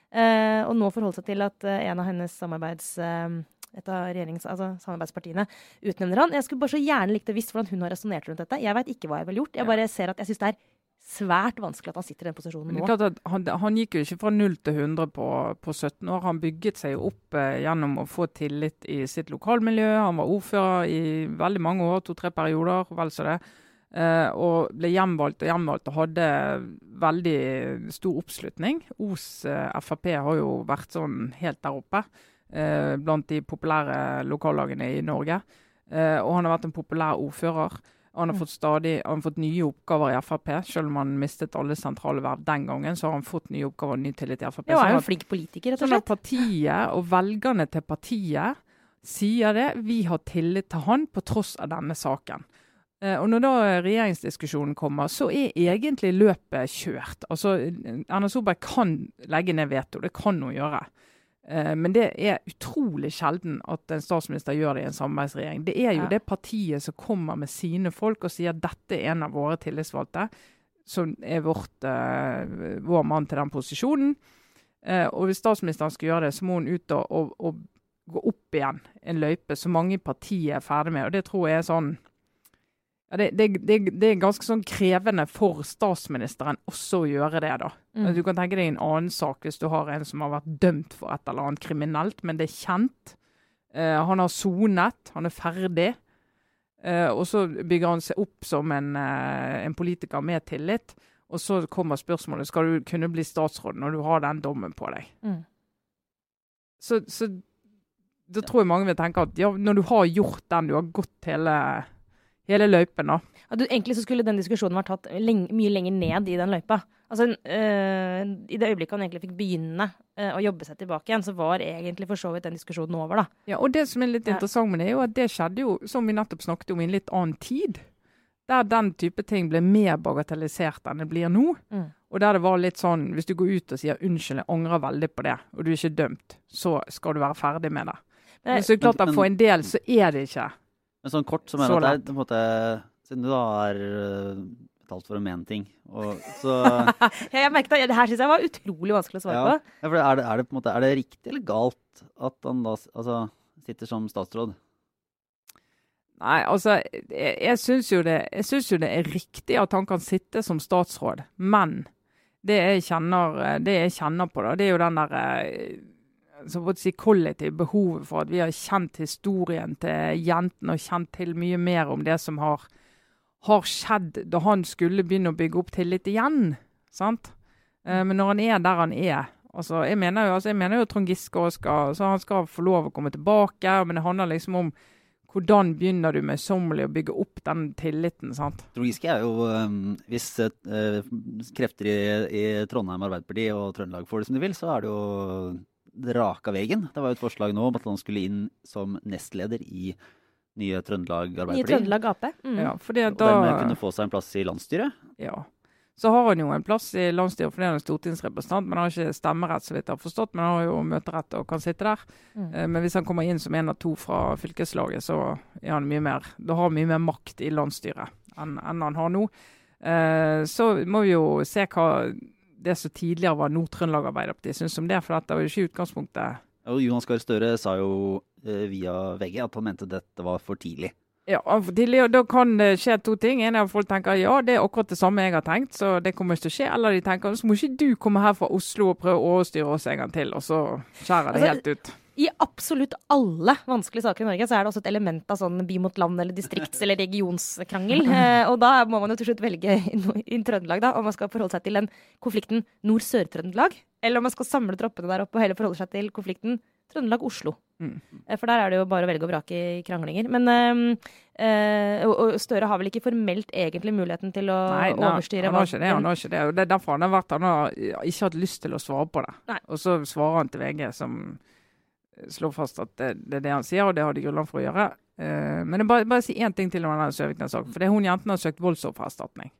Eh, og nå forholde seg til at en av hennes samarbeids et av altså samarbeidspartiene utnevner han. Jeg skulle bare så gjerne likt å visst hvordan hun har resonnert rundt dette. Jeg veit ikke hva jeg ville gjort. Jeg bare ser at jeg syns det er svært vanskelig at han sitter i den posisjonen nå.
Han, han, gikk jo ikke fra 0 til 100 på, på 17 år. Han bygget seg opp eh, gjennom å få tillit i sitt lokalmiljø. Han var ordfører i veldig mange år, to-tre perioder, vel så det. Eh, og ble gjenvalgt og gjenvalgt og hadde veldig stor oppslutning. Os eh, Frp har jo vært sånn helt der oppe blant de populære lokallagene i Norge. Eh, og han har vært en populær ordfører. Han har fått, stadig, han har fått nye oppgaver i Frp. Selv om han mistet alle sentrale verv den gangen, så har han fått nye oppgaver og ny tillit i Frp.
Ja, han er jo en flink politiker, rett og
slett. Sånn at partiet og velgerne til partiet sier det. Vi har tillit til han på tross av denne saken. Uh, og Når da regjeringsdiskusjonen kommer, så er egentlig løpet kjørt. Altså, Erna Solberg kan legge ned veto, det kan hun gjøre. Eh, men det er utrolig sjelden at en statsminister gjør det i en samarbeidsregjering. Det er jo ja. det partiet som kommer med sine folk og sier at dette er en av våre tillitsvalgte. som er vårt, uh, vår mann til den posisjonen. Uh, og hvis statsministeren skal gjøre det, så må hun ut og, og, og gå opp igjen en løype som mange partier er ferdig med. Og det tror jeg er sånn ja, det, det, det, det, er ganske sånn krevende for statsministeren også å gjøre det. da.
Mm.
Du kan tenke deg en annen sak hvis du har en som har vært dømt for et eller annet kriminelt, men det er kjent. Eh, han har sonet, han er ferdig. Eh, og så bygger han seg opp som en, eh, en, politiker med tillit. Og så kommer spørsmålet skal du kunne bli statsråd når du har den dommen på deg.
Mm.
Så, så da tror jeg mange vil tenke at ja, når du har gjort den, du har gått hele hele løypen. da.
Ja, du, egentlig så skulle den diskusjonen vært tatt lenge, mye lenger ned i den løypa. Altså, øh, I det øyeblikket han egentlig fikk begynne øh, å jobbe seg tilbake igjen, så var egentlig for så vidt den diskusjonen over, da.
Ja, og det som er litt
Ja.
interessant med det, er jo at det skjedde jo, som vi nettopp snakket om, i en litt annen tid. Der den type ting ble mer bagatellisert enn det blir nå.
Mm.
Og der det var litt sånn, hvis du går ut og sier 'unnskyld, jeg angrer veldig på det', og du er ikke dømt, så skal du være ferdig med det.
Men-
Men så er det klart at for en del så er det ikke.
Men sånn kort så mener jeg at det er på en måte Siden du da øh, betalt for å mene ting, og så
Ja, jeg merket Det her syns jeg var utrolig vanskelig å svare
Ja.
på.
Ja, for er, det, er, det på en måte, er det riktig eller galt at han da altså, sitter som statsråd?
Nei, altså, jeg, jeg syns jo, det- jo det er riktig at han kan sitte som statsråd, men det jeg kjenner, det jeg kjenner på, da, det er jo den der eh, så si kollektiv behovet for at vi har kjent historien til jentene og kjent til mye mer om det som har, har skjedd da han skulle begynne å bygge opp tillit igjen. sant? Eh, men når han er der han er altså Jeg mener jo, altså, jeg mener jo Trond Giske skal, så han skal få lov å komme tilbake, men det handler liksom om hvordan begynner du møysommelig å bygge opp den tilliten? sant?
Trond Giske er jo Hvis øh, krefter i, i Trondheim Arbeiderparti og Trøndelag får det som de vil, så er det jo raka veien. Det var jo et forslag nå om at han skulle inn som nestleder i nye Trøndelag
Arbeiderparti.
Arbeiderparti.
Trøndelag Ap. Mm.
Ja, fordi
Og
at da,
dermed kunne få seg en plass i landsstyret.
ja. Så har han jo en plass i landsstyret fordi han er stortingsrepresentant, men han har ikke stemmerett, så vidt jeg har forstått. Men han har jo møterett og kan sitte der.
Mm.
Eh, Men hvis han kommer inn som en av to fra fylkeslaget, så er han mye mer, da har han mye mer makt i landsstyret enn, enn han har nå. Eh, Så må vi jo se hva det som tidligere var Nord-Trøndelag Arbeiderparti syns om det, for dette var jo ikke utgangspunktet
Og Jonas Gahr Støre sa jo øh, via VG at han mente dette var for tidlig.
Ja, for tidlig, og Da kan det skje to ting. En er at folk tenker ja, det er akkurat det samme jeg har tenkt, så det kommer ikke til å skje. Eller de tenker så må ikke du komme her fra Oslo og prøve å overstyre oss en gang til, og så skjærer det
Altså,
helt ut.
I absolutt alle vanskelige saker i Norge så er det også et element av sånn by mot land eller distrikts- eller regionskrangel. Eh, og da må man jo til slutt velge i, Trøndelag da, om man skal forholde seg til den konflikten Nord-Sør-Trøndelag, eller om man skal samle troppene der oppe og heller forholde seg til konflikten Trøndelag-Oslo.
Mm.
Eh, For der er det jo bare å velge og vrake i kranglinger. Men øh, øh, og Støre har vel ikke formelt egentlig muligheten til å
Nei, nei,
overstyre
han har ikke det. Han har ikke det. Og det er derfor han har vært Han har ikke hatt lyst til å svare på det.
Nei.
Og så svarer han til VG, som slår fast at det, det er det han sier, og det har de grunnlag for å gjøre. Uh, men jeg bare, bare si én ting til om denne Søviknes-saken. For det er hun jenten har søkt voldsoffererstatning.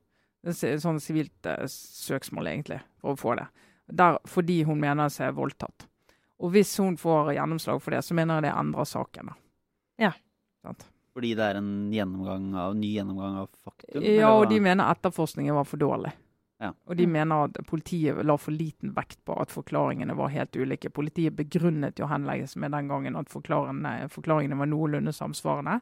Er sånn sivilt uh, søksmål, egentlig, for å få det. Der, fordi hun mener seg voldtatt. Og hvis hun får gjennomslag for det, så mener jeg det endrer saken. da.
Ja.
Sånt.
Fordi det er en gjennomgang av, ny gjennomgang av faktum?
Ja, og de mener etterforskningen var for dårlig.
Ja.
Og de mener at politiet la for liten vekt på at forklaringene var helt ulike. Politiet begrunnet jo henleggelsen med den gangen at forklaringene, forklaringene var noenlunde samsvarende.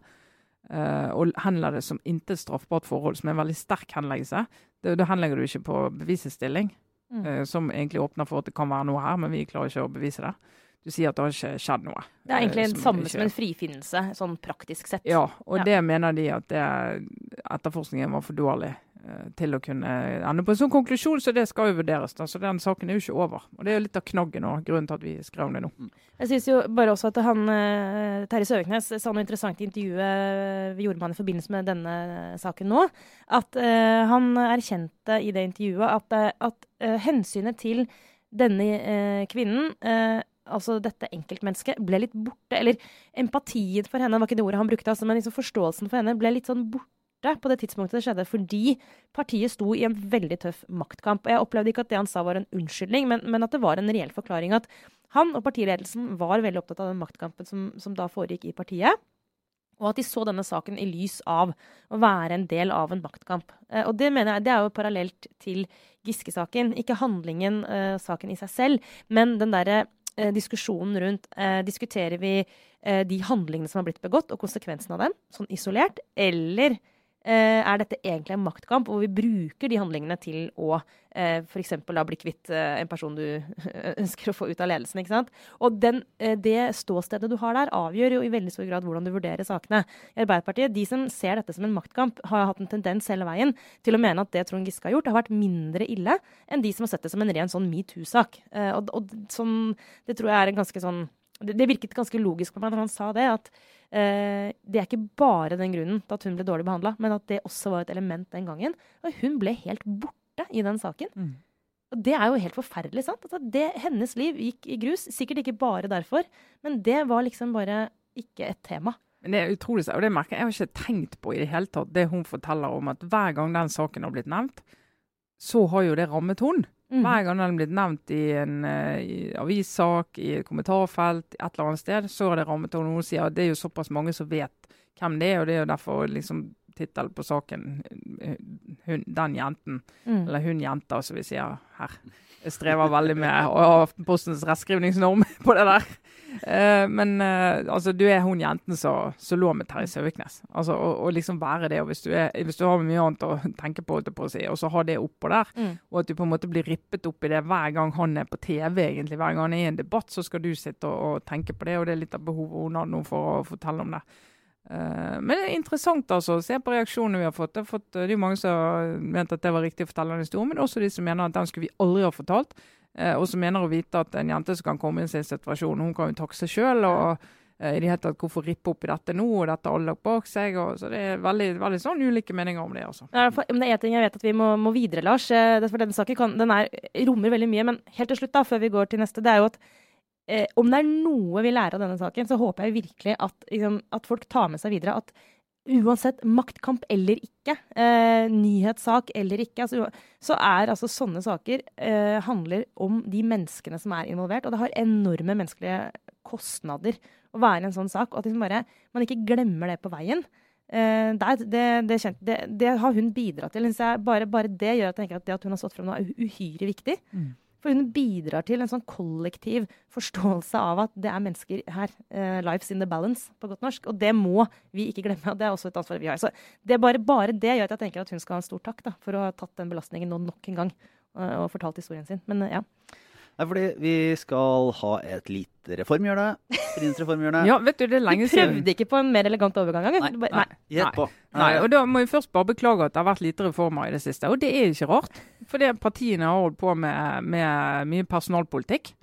Uh, og henla det som intet straffbart forhold, som er en veldig sterk henleggelse. Det- Da henlegger du ikke på bevisestilling,
Mm.
uh, som egentlig åpner for at det kan være noe her, men vi klarer ikke å bevise det. Du sier at det har ikke skjedd noe.
Det er egentlig
eh,
det samme
ikke-
som en frifinnelse, sånn praktisk sett.
ja, og
Ja.
det mener de at det, etterforskningen var for dårlig eh, til å kunne ende på en sånn konklusjon, så det skal jo vurderes. da, Så den saken er jo ikke over. Og Det er jo litt av knaggen og grunnen til at vi skrev om det nå.
Jeg syns jo bare også at han eh, Terje Søviknes sa noe interessant i intervjuet vi gjorde med han i forbindelse med denne saken nå. At uh, han erkjente i det intervjuet at, eh, at uh, hensynet til denne uh, kvinnen eh, Altså dette enkeltmennesket ble litt borte. Eller empatien for henne var ikke det ordet han brukte, altså, men liksom forståelsen for henne ble litt sånn borte på det tidspunktet det skjedde, fordi partiet sto i en veldig tøff maktkamp. Jeg opplevde ikke at det han sa var en unnskyldning, men, men at det var en reell forklaring. At han og partiledelsen var veldig opptatt av den maktkampen som, som da foregikk i partiet. Og at de så denne saken i lys av å være en del av en maktkamp. Eh, og det mener jeg, det er jo parallelt til Giske-saken. Ikke handlingen, uh, saken i seg selv, men den derre uh, diskusjonen rundt uh, Diskuterer vi de handlingene som har blitt begått, og konsekvensen av dem, sånn isolert, eller er dette egentlig en maktkamp hvor vi bruker de handlingene til å eh, f.eks. bli kvitt eh, en person du ønsker å få ut av ledelsen. ikke sant? Og den, eh, det ståstedet du har der, avgjør jo i veldig stor grad hvordan du vurderer sakene. I Arbeiderpartiet, De som ser dette som en maktkamp, har hatt en tendens hele veien til å mene at det Trond Giske har gjort, har vært mindre ille enn de som har sett det som en ren sånn metoo-sak. Eh, og, og som, det tror jeg er en ganske sånn det, det virket ganske logisk på meg når han sa det, at eh, det er ikke bare den grunnen til at hun ble dårlig behandla, men at det også var et element den gangen. Og hun ble helt borte i den saken.
Mm.
Og det er jo helt forferdelig, sant? Altså, det, hennes liv gikk i grus. Sikkert ikke bare derfor, men det var liksom bare ikke et tema.
Men det er utrolig, og det merker jeg, jeg har ikke tenkt på i det hele tatt, det hun forteller om at hver gang den saken har blitt nevnt, så har jo det rammet hun.
Mhm.
Hver gang den blitt nevnt i en eh, i avissak, i et kommentarfelt, et eller annet sted, så er det rammet av hun sier at det er jo såpass mange som vet hvem det er, og det er jo derfor liksom tittelen på saken eh, hun, Den jenten,
Mm.
eller hun jenta, som vi sier her. Jeg strever veldig med å ha Aftenpostens rettskrivningsnorm på det der. Eh, men uh, altså, du er hun jenten som lå med Terje Søviknes. Altså, å, å liksom være det, og hvis du, er, hvis du har mye annet å tenke på, på å si, og så ha det oppå der,
Mm.
og at du på en måte blir rippet opp i det hver gang han er på TV, egentlig. Hver gang han er i en debatt, så skal du sitte og, og tenke på det, og det er litt av behovet hun har nå for å fortelle om det. Eh, men det er interessant altså, å se på reaksjonene vi har fått. Det, har fått, det er jo mange som mente at det var riktig å fortelle den historien, men også de som mener at den skulle vi aldri ha fortalt. Eh, og som mener å vite at en jente som kan komme i sin situasjon, hun kan jo takke seg sjøl. Og eh, i det hele tatt, hvorfor rippe opp i dette nå, og dette har alle lagt bak seg. Og, så det er veldig, veldig sånn ulike meninger om det. altså.
Ja, men det er en ting jeg vet at vi må, må videre, Lars. Eh, For denne saken kan, den er, rommer veldig mye. Men helt til slutt, da, før vi går til neste, det er jo at eh, om det er noe vi lærer av denne saken, så håper jeg virkelig at, liksom, at folk tar med seg videre at uansett maktkamp eller ikke, eh, nyhetssak eller ikke, altså, så er altså sånne saker eh, handler om de menneskene som er involvert. Og det har enorme menneskelige kostnader å være en sånn sak. Og at liksom bare, man ikke glemmer det på veien. Eh, det, det, det, det, har hun bidratt til. Bare, bare det gjør at jeg at det at hun har stått frem nå, er uhyre viktig.
Mm.
For hun bidrar til en sånn kollektiv forståelse av at det er mennesker her. Uh, life's in the balance, på godt norsk. Og det må vi ikke glemme. og Det er også et ansvar vi har. Så det bare, bare det gjør at jeg tenker at hun skal ha en stor takk da, for å ha tatt den belastningen nå nok en gang. Og, og fortalt historien sin. Men uh, ja.
Er fordi vi skal ha et lite reformhjørne. Prins reformhjørne.
Ja, vet du, det er lenge siden.
prøvde ikke på en mer elegant overgang engang?
Nei, nei. Gjett på.
Nei, og da må jeg først bare beklage at det har vært lite reformer i det siste. Og det er ikke rart. for partiene har holdt på med, med mye personalpolitikk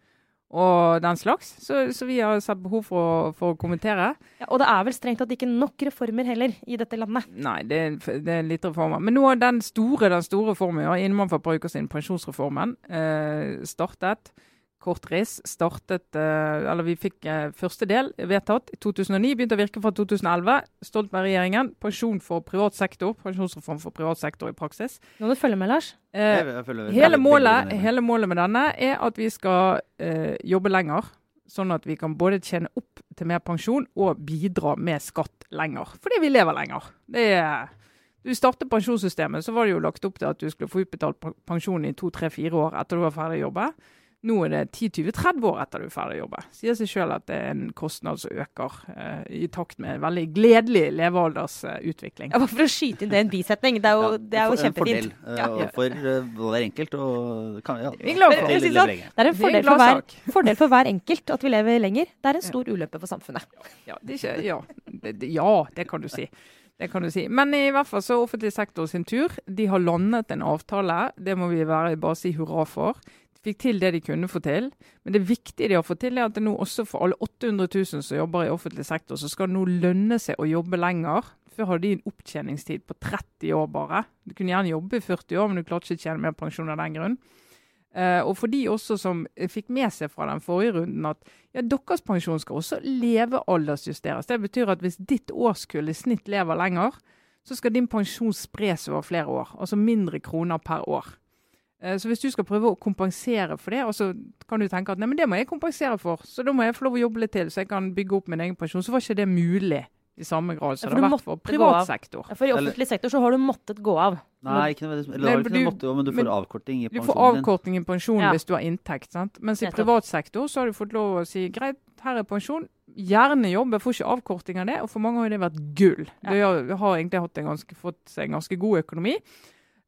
og den slags. Så, så vi har sett behov for, å- for å kommentere.
Ja, og det er vel strengt tatt ikke nok reformer heller i dette landet.
Nei, det, det er litt reformer. Men nå har den store den store reformen, ja, uker sin pensjonsreformen, eh, startet. Kort ris startet eh, Eller vi fikk eh, første del vedtatt i 2009. Begynte å virke fra 2011. Stoltenberg-regjeringen. Pensjon for privat sektor. Pensjonsreform for privat sektor i praksis.
Nå må du følge med, Lars.
Eh,
Jeg- føler-
hele, målet, hele målet med denne er at vi skal eh, jobbe lenger. Sånn at vi kan både tjene opp til mer pensjon og bidra med skatt lenger. Fordi vi lever lenger. Det er du startet pensjonssystemet, så var det jo lagt opp til at du skulle få utbetalt pensjon i to, tre, fire år etter du var ferdig å jobbe. Nå er det 10-20-30 år etter du er ferdig å jobbe. Sier seg sjøl at det er en kostnad som øker eh, i takt med en veldig gledelig levealdersutvikling.
Ja, bare for å skyte inn det i en bisetning. Det er jo,
Ja,
det er jo
for-
kjempefint.
En fordel
Ja.
eh, for eh, hver enkelt. Og kan, ja,
er.
Det er en
Det er en
fordel for, hver, fordel for hver enkelt at vi lever lenger. Det er en stor ulempe for samfunnet.
Ja, det ikke, ja. Det, det, ja, det kan du si. Det kan du si. Men i hvert fall så er offentlig sektor sin tur. De har landet en avtale. Det må vi bare si hurra for. Fikk til det de kunne få til. Men det viktige de har fått til, er at det nå også for alle 800 000 som jobber i offentlig sektor, så skal det nå lønne seg å jobbe lenger. Før hadde de en opptjeningstid på 30 år bare. Du kunne gjerne jobbe i 40 år, men du klarte ikke å tjene mer pensjon av den grunn. Uh, og for de også som fikk med seg fra den forrige runden at ja, deres pensjon skal også levealdersjusteres. Det betyr at hvis ditt årskull i snitt lever lenger, så skal din pensjon spres over flere år. Altså mindre kroner per år. Eh, Så hvis du skal prøve å kompensere for det, og så kan du tenke at nei, men det må jeg kompensere for, så da må jeg få lov å jobbe litt til, så jeg kan bygge opp min egen pensjon, så var ikke det mulig i samme grad som
Ja,
det har vært for privat sektor.
Ja, For i offentlig sektor så har du måttet gå av.
Nei, ikke nødvendigvis. Eller ikke
du-
måtte jo, men du får avkorting i pensjonen.
Du får avkorting i pensjonen
Ja.
hvis du har inntekt. sant? Mens i privat sektor så har du fått lov å si greit, her er pensjon. Gjerne jobbe, får ikke avkorting av det. Og for mange har jo det vært gull.
Ja.
De har, har egentlig hatt en ganske, fått seg en ganske god økonomi.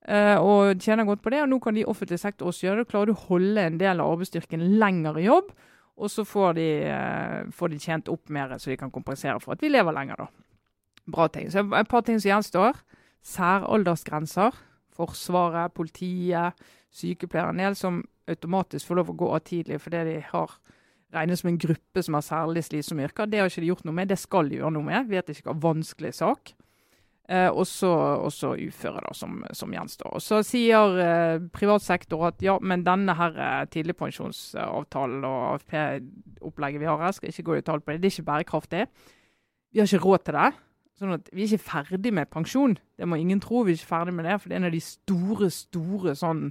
Eh, og tjener godt på det. Og nå kan de i offentlig sektor også gjøre det. Klarer du å holde en del av arbeidsstyrken lenger i jobb, og så får de, uh, får de tjent opp mer, så de kan kompensere for at vi lever lenger, da. Bra ting. Så et par ting som gjenstår. Særaldersgrenser. Forsvaret, politiet, sykepleiere. En del som automatisk får lov å gå av tidlig fordi de har regnes som en gruppe som har særlig slitsomme yrker. Det har ikke de gjort noe med. Det skal de gjøre noe med. Vet ikke hva vanskelig sak. Eh, og så uføre, da, som, som gjenstår. Og Så sier eh, privat sektor at ja, men denne her eh, tidligpensjonsavtalen og AFP-opplegget vi har her, skal ikke gå i detalj på det. Det er ikke bærekraftig. Vi har ikke råd til det. Sånn at Vi er ikke ferdig med pensjon. Det må ingen tro. Vi er ikke ferdig med det, for det er en av de store store sånn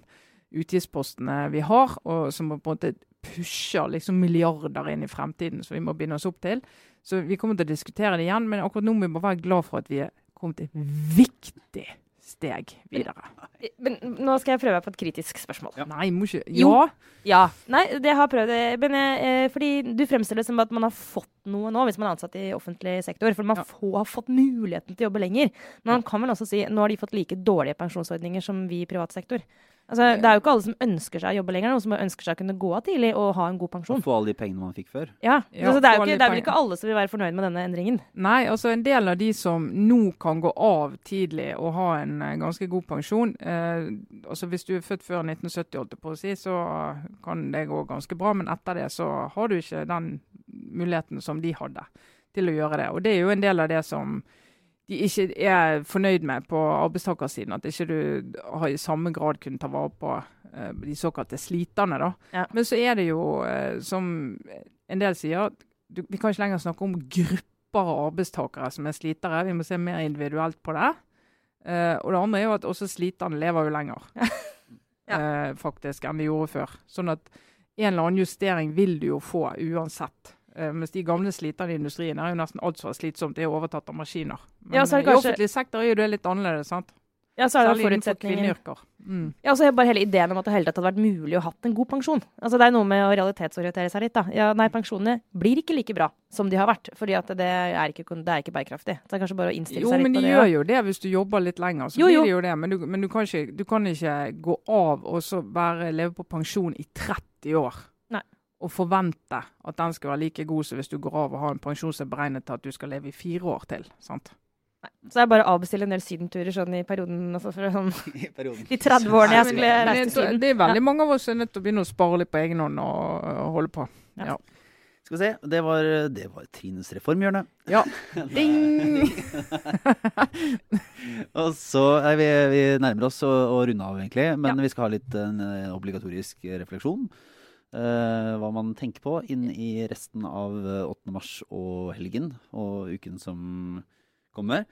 utgiftspostene vi har, og som på en måte pusher liksom milliarder inn i fremtiden, som vi må binde oss opp til. Så vi kommer til å diskutere det igjen, men akkurat nå må vi bare være glad for at vi er kommet et viktig steg videre.
Men nå skal jeg prøve meg på et kritisk spørsmål.
Nei, må ikke Ja.
Ja. Nei, det har prøvd. Men jeg, eh, fordi du fremstiller det som at man har fått noe nå, hvis man er ansatt i offentlig sektor. For man
Ja.
få, har fått muligheten til å jobbe lenger. Men man kan vel også si nå har de fått like dårlige pensjonsordninger som vi i privat sektor. Altså, det er jo ikke alle som ønsker seg å jobbe lenger, noen som ønsker seg å kunne gå av tidlig og ha en god pensjon.
Og få alle de pengene man fikk før.
Ja,
Ja,
altså, det, er jo ikke, det er vel ikke alle som vil være fornøyd med denne endringen.
Nei, altså en del av de som nå kan gå av tidlig og ha en eh, ganske god pensjon eh, altså Hvis du er født før 1970, holdt jeg på å si, så kan det gå ganske bra. Men etter det så har du ikke den muligheten som de hadde til å gjøre det. Og det er jo en del av det som de ikke er fornøyd med på arbeidstakersiden. At ikke du har i samme grad kunnet ta vare på uh, de såkalte sliterne. da.
Ja.
Men så er det jo, uh, som en del sier, du, vi kan ikke lenger snakke om grupper av arbeidstakere som er slitere. Vi må se mer individuelt på det. Uh, og det andre er jo at også sliterne lever jo lenger
Ja.
faktisk enn de gjorde før. Sånn at en eller annen justering vil du jo få uansett. Mens de gamle sliterne i industrien er jo nesten alt som er slitsomt, det er overtatt av maskiner. Men
Ja, så
eh, i offentlig sektor er jo det litt annerledes. sant?
Ja, så er det forutsetningen.
Mm.
Ja, altså bare hele ideen om at det hele tatt hadde vært mulig å hatt en god pensjon. Altså Det er noe med å realitetsorientere seg litt. da. Ja, Nei, pensjonene blir ikke like bra som de har vært. fordi at det er ikke, det er ikke bærekraftig. Så det er kanskje bare å innstille
Jo,
seg litt på det.
Jo,
men de gjør
jo det hvis du jobber litt lenger. så
Jo,
blir det jo det, Men du, men du, kan ikke, du kan ikke gå av og så bare leve på pensjon i 30 år.
Nei.
Og forvente at den skal være like god som hvis du går av og har en pensjon som er beregnet til at du skal leve i fire år til. sant?
Så er bare å avbestille en del sydenturer sånn i perioden. Altså for sånn,
I perioden.
de 30 årene jeg skulle reise til Syden.
Det er veldig mange av oss som er nødt til å begynne å spare litt på egen hånd og, holde på.
Ja.
Skal vi se. Det var, det var Trines reformhjørne.
Ja. Ding!
Og så er vi, vi nærmer oss å, å runde av, egentlig. Men
Ja.
vi skal ha litt en eh, obligatorisk refleksjon. Uh, hva man tenker på inn i resten av eh, 8. mars og helgen og uken som kommer.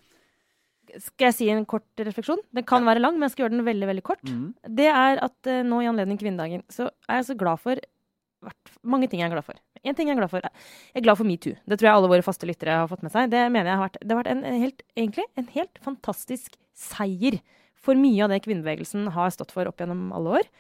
Skal jeg si en kort refleksjon? Den kan være lang, men jeg skal gjøre den veldig veldig kort.
Mm.
Det er at uh, nå i anledning kvinnedagen, så er jeg så glad for mange ting jeg er glad for. En ting jeg er glad for. Jeg er glad for metoo. Det tror jeg alle våre faste lyttere har fått med seg. Det mener jeg har vært, det har vært en, en helt, egentlig en helt fantastisk seier for mye av det kvinnebevegelsen har stått for opp gjennom alle år.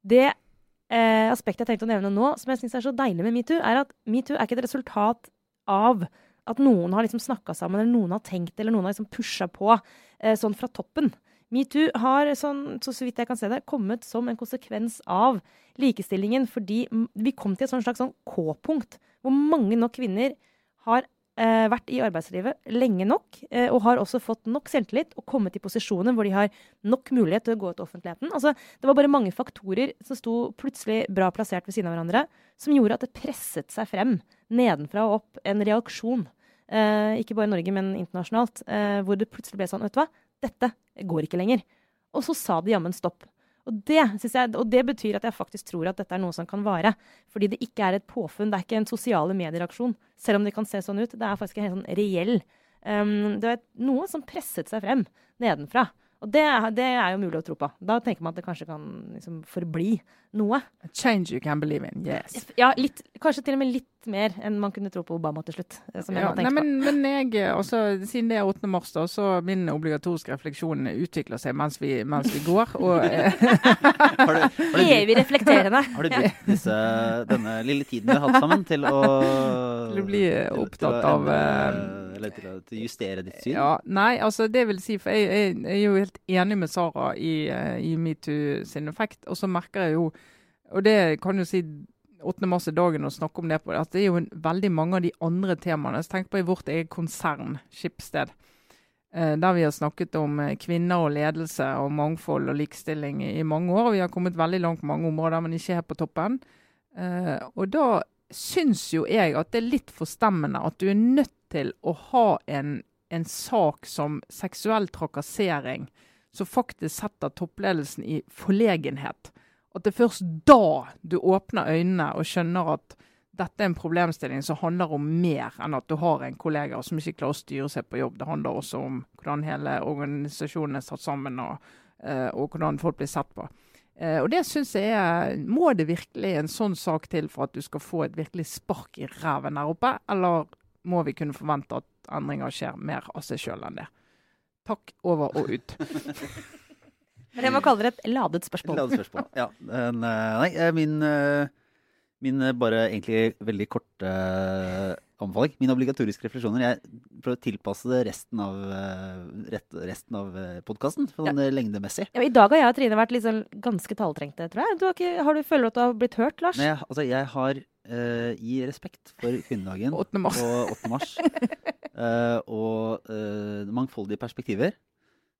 Det eh, aspektet jeg tenkte å nevne nå, som jeg syns er så deilig med metoo, er at metoo er ikke et resultat av at noen har liksom snakka sammen, eller noen har tenkt, eller noen har liksom pusha på eh, sånn fra toppen. Metoo har, sånn, så, vidt jeg kan se det, kommet som en konsekvens av likestillingen, fordi vi kom til et sånn slags sånn K-punkt, hvor mange nok kvinner har eh, vært i arbeidslivet lenge nok, eh, og har også fått nok selvtillit og kommet i posisjoner hvor de har nok mulighet til å gå ut til offentligheten. Altså, det var bare mange faktorer som sto plutselig bra plassert ved siden av hverandre, som gjorde at det presset seg frem nedenfra og opp en reaksjon. Eh, ikke bare i Norge, men internasjonalt. Eh, hvor det plutselig ble sånn, vet du hva, dette går ikke lenger. Og så sa de jammen stopp. Og det, jeg, og det betyr at jeg faktisk tror at dette er noe som kan vare. Fordi det ikke er et påfunn, det er ikke en sosiale medieraksjon. Selv om det kan se sånn ut. Det er faktisk en helt sånn reell um, Det var noe som presset seg frem nedenfra. Og det, det er jo mulig å tro på. Da tenker man at det kanskje kan liksom forbli noe.
A change you can believe in, yes.
Ja, litt, kanskje til og med litt mer enn man kunne tro på Obama til slutt. eh, Som jeg
Ja, nei, men, men jeg, eh, altså, siden det er 8. mars, da, så min obligatoriske refleksjon utvikler seg mens vi, mens vi går. Og, eh,
Har du, har du,
Evig reflekterende.
har du brukt disse, denne lille tiden vi har hatt sammen, til å
Til å bli opptatt av,
Eller til å justere ditt syn?
Ja, nei, altså det vil si, for jeg, jeg, jeg er jo helt enig med Sara i, eh, i metoo sin effekt. Og så merker jeg jo, og det kan jo si 8. mars er dagen å snakke om det på, at det er jo en, veldig mange av de andre temaene. Så tenk på i vårt eget konsern, Skipsted, eh, der vi har snakket om eh, kvinner og ledelse og mangfold og likestilling i, mange år. Vi har kommet veldig langt på mange områder, men ikke helt på toppen. Og da syns jo jeg at det er litt forstemmende at du er nødt til å ha en, en sak som seksuell trakassering som faktisk setter toppledelsen i forlegenhet. At det er først da du åpner øynene og skjønner at dette er en problemstilling som handler om mer enn at du har en kollega som ikke klarer å styre seg på jobb. Det handler også om hvordan hele organisasjonen er satt sammen, og, eh, og hvordan folk blir sett på. Eh, og det syns jeg er Må det virkelig en sånn sak til for at du skal få et virkelig spark i ræven der oppe, eller må vi kunne forvente at endringer skjer mer av seg sjøl enn det? Takk, over og ut.
Det er det kalle det et ladet spørsmål.
Ladet spørsmål. Ja. Eh, nei, eh, min, eh, min bare egentlig veldig korte anbefaling. Mine obligatoriske refleksjoner. Jeg prøver å tilpasse det resten av, resten av podkasten, sånn ja. lengdemessig.
Ja, I dag har jeg og Trine vært sånn ganske taletrengte, tror jeg. Du har, ikke, har du føler du at du har blitt hørt, Lars?
Nei, altså, jeg har, eh, i respekt for kvinnedagen
8. mars.
og 8. mars, uh, og uh, mangfoldige perspektiver,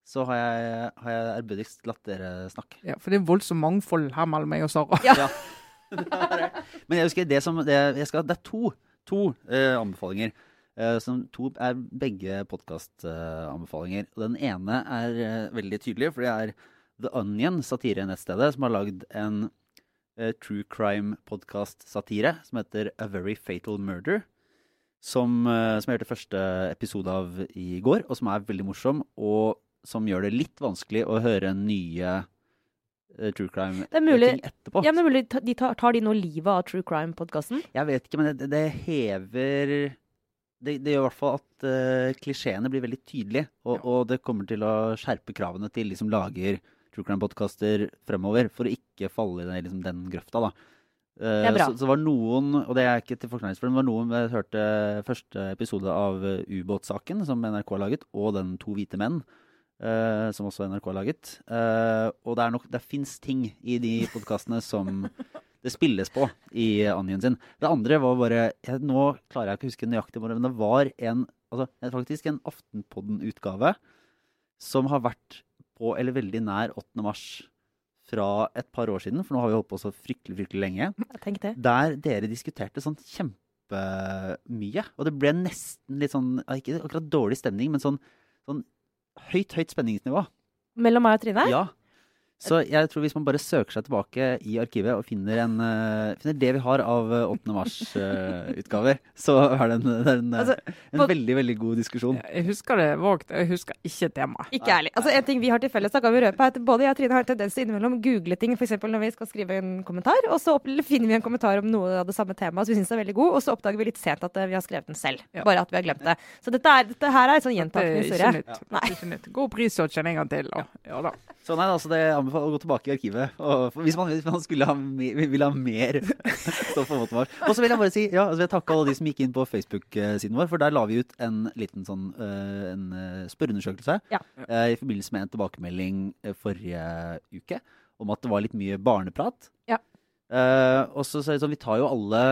så har jeg, har jeg ærbødigst latt dere snakke.
Ja, for det er voldsomt mangfold her mellom meg og Sara.
Ja.
Men jeg husker det som det, jeg skal, det er to, to anbefalinger. som to er begge podkastanbefalinger. Uh, den ene er veldig tydelig, for det er The Onion, satirenettstedet, som har lagd en eh, true crime-podkast-satire som heter A Very Fatal Murder. Som, eh, som jeg hørte første episode av i går, og som er veldig morsom. Og som gjør det litt vanskelig å høre nye eh, true crime-ting
er
etterpå.
Ja, men mulig, de tar, tar de nå livet av True Crime-podkasten?
Jeg vet ikke, men det, det hever det, det gjør i hvert fall at uh, klisjeene blir veldig tydelige. Og,
Ja.
og det kommer til å skjerpe kravene til de som lager true fremover, for å ikke falle i den, liksom, den grøfta. da. Eh,
Det er bra.
Så, så var noen, og det er ikke til forklaringsfull, men var noen jeg hørte første episode av eh, ubåtsaken som NRK har laget, og den To hvite menn. Uh, som også NRK har laget. Uh, og det, er nok, det fins ting i de podkastene som det spilles på i Anjen sin. Det andre var bare jeg, Nå klarer jeg ikke å huske nøyaktig, men det var en, altså, faktisk en Aftenpodden-utgave som har vært på, eller veldig nær 8. mars fra et par år siden, for nå har vi holdt på så fryktelig, fryktelig lenge, der dere diskuterte sånn kjempemye. Og det ble nesten litt sånn, ikke akkurat dårlig stemning, men sånn, sånn høyt, høyt spenningsnivå.
Mellom meg og Trine?
Ja. Så jeg tror hvis man bare søker seg tilbake i arkivet og finner, en, uh, finner det vi har av eh, 8. mars-utgaver, så er det en, det er en, eh,
Altså,
en
på-
veldig, veldig god diskusjon.
Jeg husker det vagt, jeg husker ikke temaet.
Ikke ærlig. Altså, en ting vi har til felles, da kan vi røpe, er at både jeg og Trine har tendens til innimellom google ting, f.eks. når vi skal skrive en kommentar, og så opp- finner vi en kommentar om noe av det samme temaet som vi syns er veldig god, og så oppdager vi litt sent at eh, vi har skrevet den selv.
Ja.
Bare at vi har glemt det. Så dette, er, dette her er en sånn gjentakende
historie. ikke nytt. Er ikke nytt. Gå opp en gang til. Og, Ja da.
Så nei, altså det anbefaler å gå tilbake i arkivet. Og hvis, man, hvis man skulle ha, vil ha mer stoff på 8. Og så vil jeg bare si, ja, altså jeg takke alle de som gikk inn på Facebook-siden vår, for der la vi ut en liten sånn eh, en eh, spørreundersøkelse
Ja.
eh, i forbindelse med en tilbakemelding forrige uke om at det var litt mye barneprat.
Ja.
Uh, og så så er det sånn, vi tar jo alle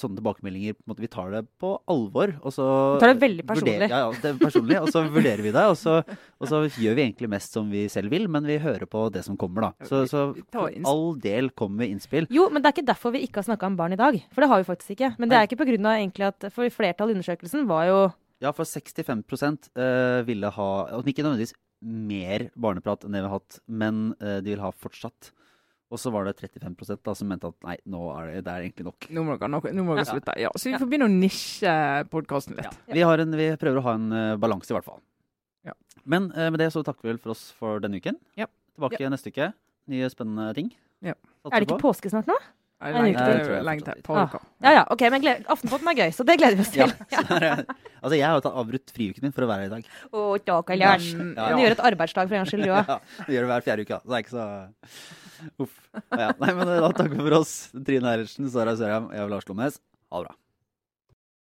sånne tilbakemeldinger måte, Vi tar det på alvor. Og så
Vi tar det veldig personlig.
Ja, ja, det er personlig. Og så vurderer vi det, og så, og så gjør vi egentlig mest som vi selv vil, men vi hører på det som kommer, da. Så, så for all del kommer med innspill.
Jo, men det er ikke derfor vi ikke har snakka om barn i dag. For det har vi faktisk ikke. Men det er ikke av egentlig at For flertallet i undersøkelsen var jo
Ja, for 65 eh, ville ha Ikke nødvendigvis mer barneprat enn det vi har hatt, men eh, de vil ha fortsatt. Og så var det 35 da, som mente at nei, nå er det, det er egentlig nok.
Nå må dere, nå, nå må dere
Ja.
slutte. Ja, så vi får begynne å nisje podkasten litt.
Vi, har en, vi prøver å ha en uh, balanse, i hvert fall.
Ja.
Men uh, med det så takker vi vel for oss for denne uken.
Ja.
Tilbake neste uke. Nye spennende ting.
Ja.
Er det ikke
på.
påske snart nå?
Nei,
En uke
Lenge
til.
til. Lenge til.
Ah. Ja ja, ok, men Aftenposten er gøy, så det gleder vi oss til. Ja.
så er altså, jeg har jo tatt avbrutt friuken min for å være her i dag.
Å, takk, Lars.
Men,
Ja.
Du gjør et arbeidsdag for en gangs skyld, du òg.
Ja, du gjør det hver fjerde uke, da. Så det er ikke så Uff. Ja, nei, men da takker vi for oss. Trine Eilertsen, Sara Sørheim, jeg er Lars Lomnes. Ha det bra.